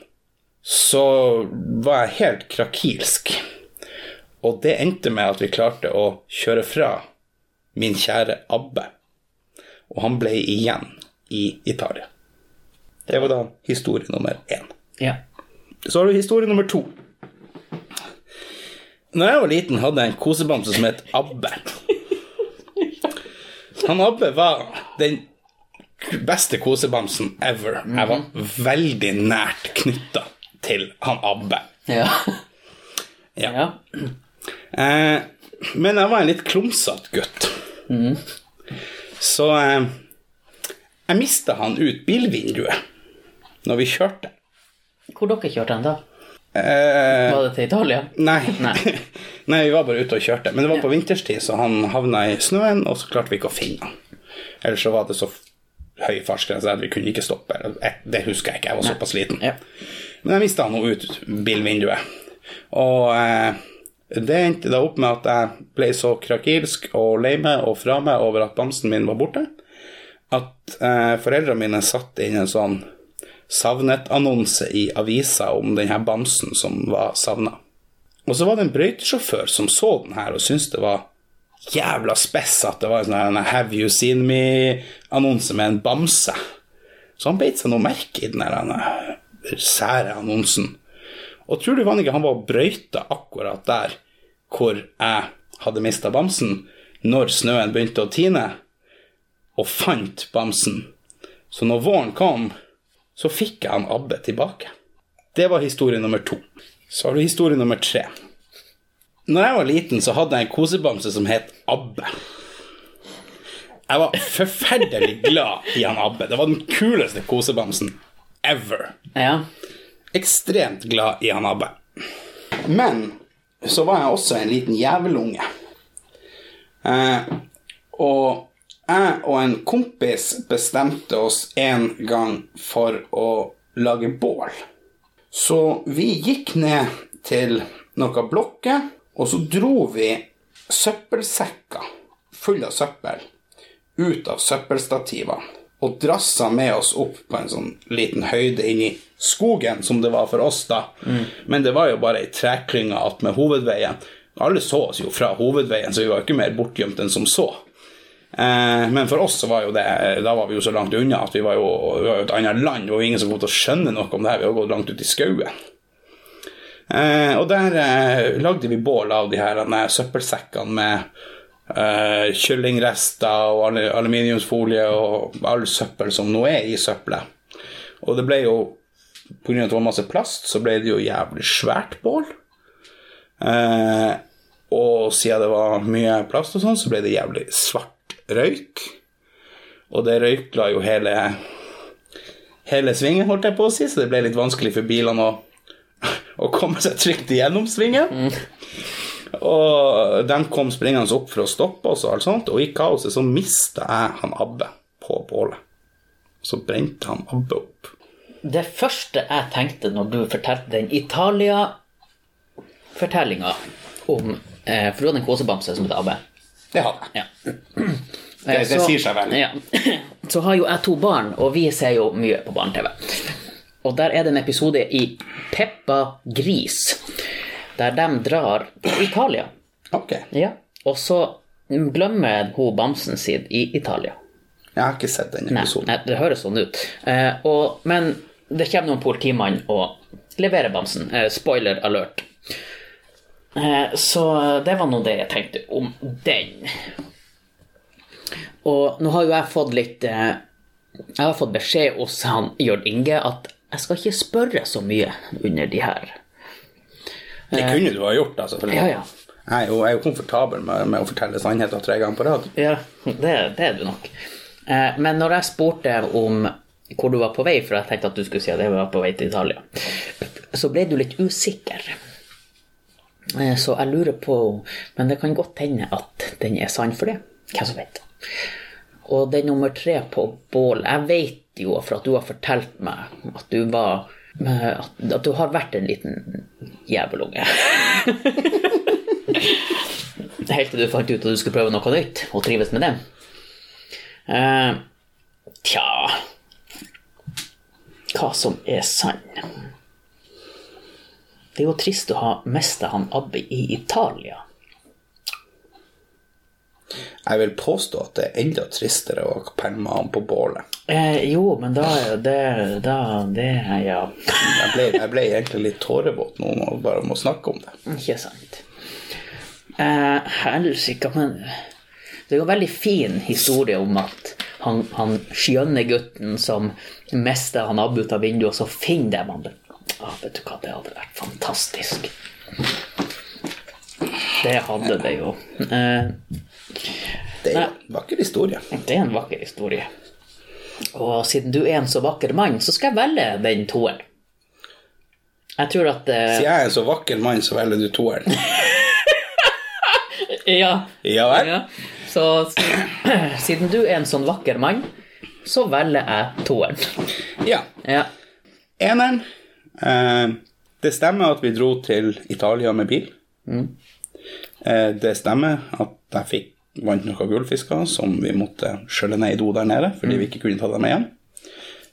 så var jeg helt krakilsk. Og det endte med at vi klarte å kjøre fra min kjære Abbe. Og han ble igjen i Italia. Det var da historie nummer én. Ja. Så har du historie nummer to. Når jeg var liten, hadde jeg en kosebamse som het Abbe. Han Abbe var den beste kosebamsen ever. Jeg var veldig nært knytta til han Abbe. Ja. Ja. ja. Eh, men jeg var en litt klumsete gutt. Så eh, jeg mista han ut bilvinduet når vi kjørte. Hvor dere kjørte han da? Eh, Var det til Italia? Nei. [LAUGHS] Nei. [LAUGHS] Nei, vi var bare ute og kjørte. Men det var på vinterstid, så han havna i snøen, og så klarte vi ikke å finne han. Ellers så var det så høy fartsgrense at vi kunne ikke stoppe. Det husker jeg ikke, jeg var såpass liten. Ja. Men jeg mista han ut bilvinduet. Og eh, det endte da opp med at jeg ble så krakilsk og lei meg og fra meg over at bamsen min var borte, at eh, foreldrene mine satte inn en sånn savnet-annonse i avisa om denne bamsen som var savna. Og så var det en brøytesjåfør som så den her og syntes det var jævla spess at det var en sånn 'Have you seen me?'-annonse med en bamse. Så han beit seg noe merke i den sære annonsen. Og tror du vanlig ikke han var brøyta akkurat der hvor jeg hadde mista bamsen, når snøen begynte å tine, og fant bamsen. Så når våren kom, så fikk jeg han Abbe tilbake. Det var historie nummer to. Så har du historie nummer tre. Når jeg var liten, så hadde jeg en kosebamse som het Abbe. Jeg var forferdelig glad i han Abbe. Det var den kuleste kosebamsen ever. Ja. Ekstremt glad i han Abbe. Men så var jeg også en liten jævelunge. Eh, og jeg og en kompis bestemte oss en gang for å lage bål. Så vi gikk ned til noen blokker, og så dro vi søppelsekker fulle av søppel ut av søppelstativene og drassa med oss opp på en sånn liten høyde inn i skogen, som det var for oss da. Men det var jo bare ei treklynge attmed hovedveien. Alle så oss jo fra hovedveien, så vi var ikke mer bortgjemt enn som så. Eh, men for oss så var jo det Da var vi jo så langt unna at vi var jo, vi var jo et annet land. Det var jo ingen som kom til å skjønne noe om det her. Vi har gått langt ut i skauen. Eh, og der eh, lagde vi bål av de her søppelsekkene med eh, kyllingrester og al- aluminiumsfolie og all søppel som nå er i søppelet. Og det ble jo Pga. at det var masse plast, så ble det jo jævlig svært bål. Eh, og siden det var mye plast og sånn, så ble det jævlig svart røyk. Og det røykla jo hele hele svingen, holdt jeg på å si, så det ble litt vanskelig for bilene å, å komme seg trygt igjennom svingen. Og de kom springende opp for å stoppe oss, og alt sånt, og i kaoset så mista jeg han Abbe på bålet. Så brente han Abbe opp. Det første jeg tenkte når du fortalte den Italia-fortellinga om eh, For du hadde en kosebamse som het Abbe. Det hadde jeg. Ja. [CLEARS THROAT] Det- det sier seg vel. Ja. [CLEARS THROAT] Så har jo jeg to barn, og vi ser jo mye på barne-TV. Og der er det en episode i Peppa Gris, der de drar til Italia. Ok. Ja. Og så glemmer hun bamsen sin i Italia. Jeg har ikke sett den Nei, episoden. nei, det høres sånn ut. Eh, og, men det kommer noen politimann og leverer bamsen. Eh, spoiler alert. Eh, så det var nå det jeg tenkte om den. Og nå har jo jeg fått litt eh, Jeg har fått beskjed hos han Jørn Inge at jeg skal ikke spørre så mye under de her. Det kunne du ha gjort, altså. selvfølgelig. Ja, ja. Jeg er jo, jeg er jo komfortabel med, med å fortelle sannheten tre ganger på rad. Ja, det, det er du nok. Eh, Men når jeg spurte om hvor du var på vei, for jeg tenkte at du skulle si at jeg var på vei til Italia, så ble du litt usikker. Eh, Så jeg lurer på Men det kan godt hende at den er sann for det. Hvem som vet. Og den nummer tre på bål Jeg vet jo for at du har fortalt meg at du var at, at du har vært en liten jævelunge. [LAUGHS] Helt til du fant ut at du skulle prøve noe nytt og trives med det. Uh, tja Hva som er sann? Det er jo trist å ha mista han Abbe i Italia. Jeg vil påstå at det er enda tristere å pælme han på bålet. Eh, jo, men da er det Da Det ja Jeg ble, jeg ble egentlig litt tårevåt nå når- bare må snakke om det. Ikke sant. Eh, Helsike, men Det er jo en veldig fin historie om at han, han skjønne gutten som mister han Abu ut av vinduet, og så finner de han. Ah, vet du hva, det hadde vært fantastisk. Det hadde det jo. Eh, Det er en vakker historie. det er en vakker historie. Og siden du er en så vakker mann, så skal jeg velge den toeren. Jeg tror at eh, Siden jeg er en så vakker mann, så velger du toeren. [LAUGHS] Ja. Ja vel? Ja. Så [CLEARS THROAT] siden, du er en sånn vakker mann, så velger jeg toeren. Ja. Ja. Eneren. Eh, det stemmer at vi dro til Italia med bil. Eh, det stemmer at jeg fikk vant noen gullfisker som vi måtte skjølle ned i do der nede fordi vi ikke kunne ta dem med hjem.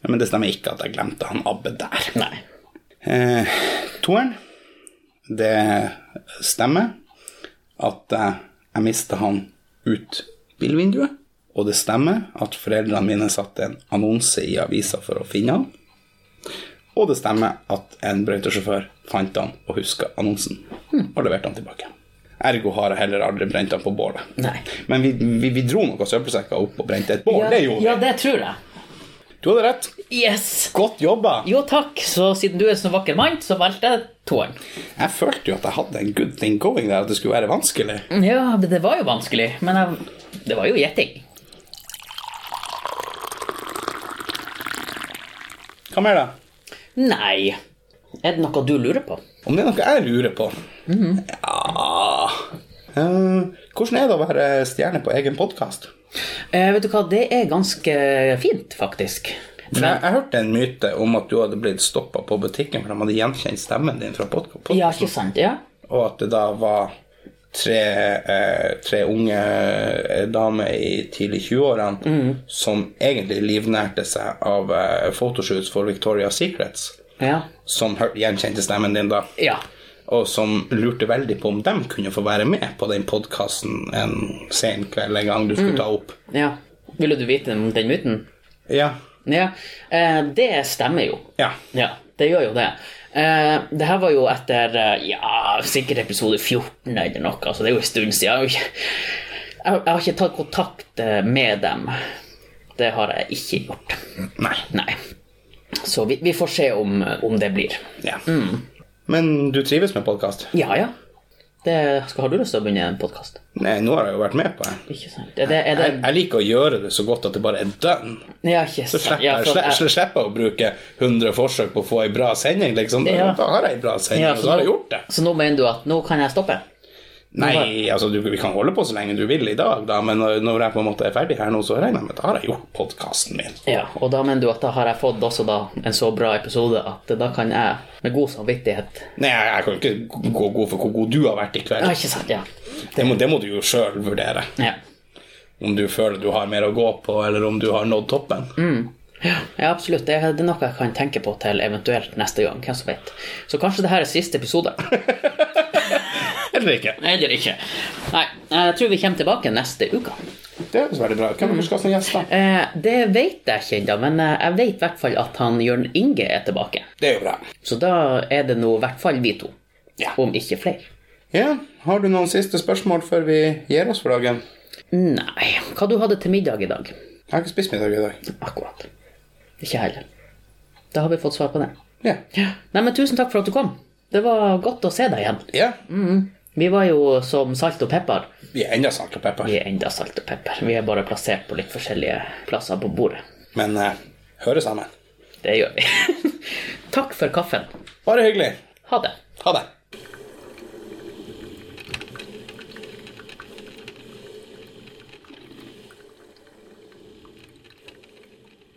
Men det stemmer ikke at jeg glemte han Abbe der. Nei. Eh, toeren. Det stemmer at eh, jeg mista han ut bilvinduet. Og det stemmer at foreldrene mine satte en annonse i avisa for å finne han. Og det stemmer at en brøytesjåfør fant han og huska annonsen og leverte han tilbake. Ergo har jeg heller aldri brent han på bålet. Nei. Men vi, vi, vi dro noen søppelsekker opp og brente et bål. det gjorde vi. ja, det tror jeg. Du hadde rett. Yes! Godt jobba. Jo, takk. Så siden du er en så vakker mann, så valgte jeg toeren. Jeg følte jo at jeg hadde en good thing going der, at det skulle være vanskelig. Ja, det var jo vanskelig, men jeg, det var jo gjetting. Hva mer, da? Nei. Er det noe du lurer på? Om det er noe jeg lurer på? Ja Eh, Hvordan er det å være stjerne på egen podkast? Eh, vet du hva, det er ganske fint, faktisk. Jeg, jeg hørte en myte om at du hadde blitt stoppa på butikken for de hadde gjenkjent stemmen din fra podkasten, Ja, ikke sant? Ja. og at det da var tre, eh, tre unge eh, damer i tidlig 20-årene som egentlig livnærte seg av eh, photoshoots for Victoria's Secrets, Ja. som gjenkjente stemmen din da. ja. Og som lurte veldig på om de kunne få være med på den podkasten en sen kveld en gang du skulle ta opp. ja. Ville du vite om den myten? Ja. Ja. Eh, det stemmer jo. Ja. Ja, det gjør jo det. Eh, det her var jo etter eh, ja, sikkert episode 14 eller noe, så det er jo en stund siden. Jeg har, ikke, jeg, jeg har ikke tatt kontakt eh, med dem. Det har jeg ikke gjort. Nei. Nei. Så vi, vi får se om, om det blir. Ja. Men du trives med podkast? Ja, ja. Det, skal, har du lyst til å begynne en podkast? Nei, nå har jeg jo vært med på det. Ikke sant? Er det, er det, Jeg, jeg liker å gjøre det så godt at det bare er done. ja, ikke Så sant. slipper Ja, jeg, jeg- slipper å bruke 100 forsøk på å få ei bra sending, liksom. Ja. da har jeg ei bra sending, ja, og så har jeg gjort det. Så nå mener du at nå kan jeg stoppe? Nei, altså du, vi kan holde på så lenge du vil i dag, da, men når, jeg på en måte er ferdig her nå, så regner jeg med at da har jeg gjort podkasten min. Ja, og da mener du at da har jeg fått også da en så bra episode at da kan jeg med god samvittighet Nei, jeg, jeg kan ikke gå god for hvor god du har vært i Ja, kveld. ikke sant? Ja. Det må, det må du jo sjøl vurdere. ja. Om du føler du har mer å gå på, eller om du har nådd toppen. Ja, ja, absolutt. Det det er noe jeg kan tenke på til eventuelt neste gang. Hvem som vet. Så kanskje det her er siste episode. [LAUGHS] Eller ikke. Eller ikke. Nei, jeg tror vi kommer tilbake neste uke. Det høres veldig bra ut. Hvem skal som gjest, da? Eh, det vet jeg ikke ennå, men eh, jeg vet i hvert fall at han Jørn Inge er tilbake. Det er jo bra. Så da er det nå i hvert fall vi to. Ja. Om ikke flere. Ja, Har du noen siste spørsmål før vi gir oss for dagen? Nei. Hva du hadde til middag i dag? Jeg har ikke spist middag i dag. Akkurat. Ikke heller. Da har vi fått svar på det. Ja. Nei, men tusen takk for at du kom. Det var godt å se deg igjen. ja. Vi var jo som salt og pepper. Vi er enda salt og pepper. Vi er enda salt og pepper. Vi er bare plassert på litt forskjellige plasser på bordet. Men eh, hører sammen. Det gjør vi. [LAUGHS] takk for kaffen. Bare hyggelig. Ha det. Ha det.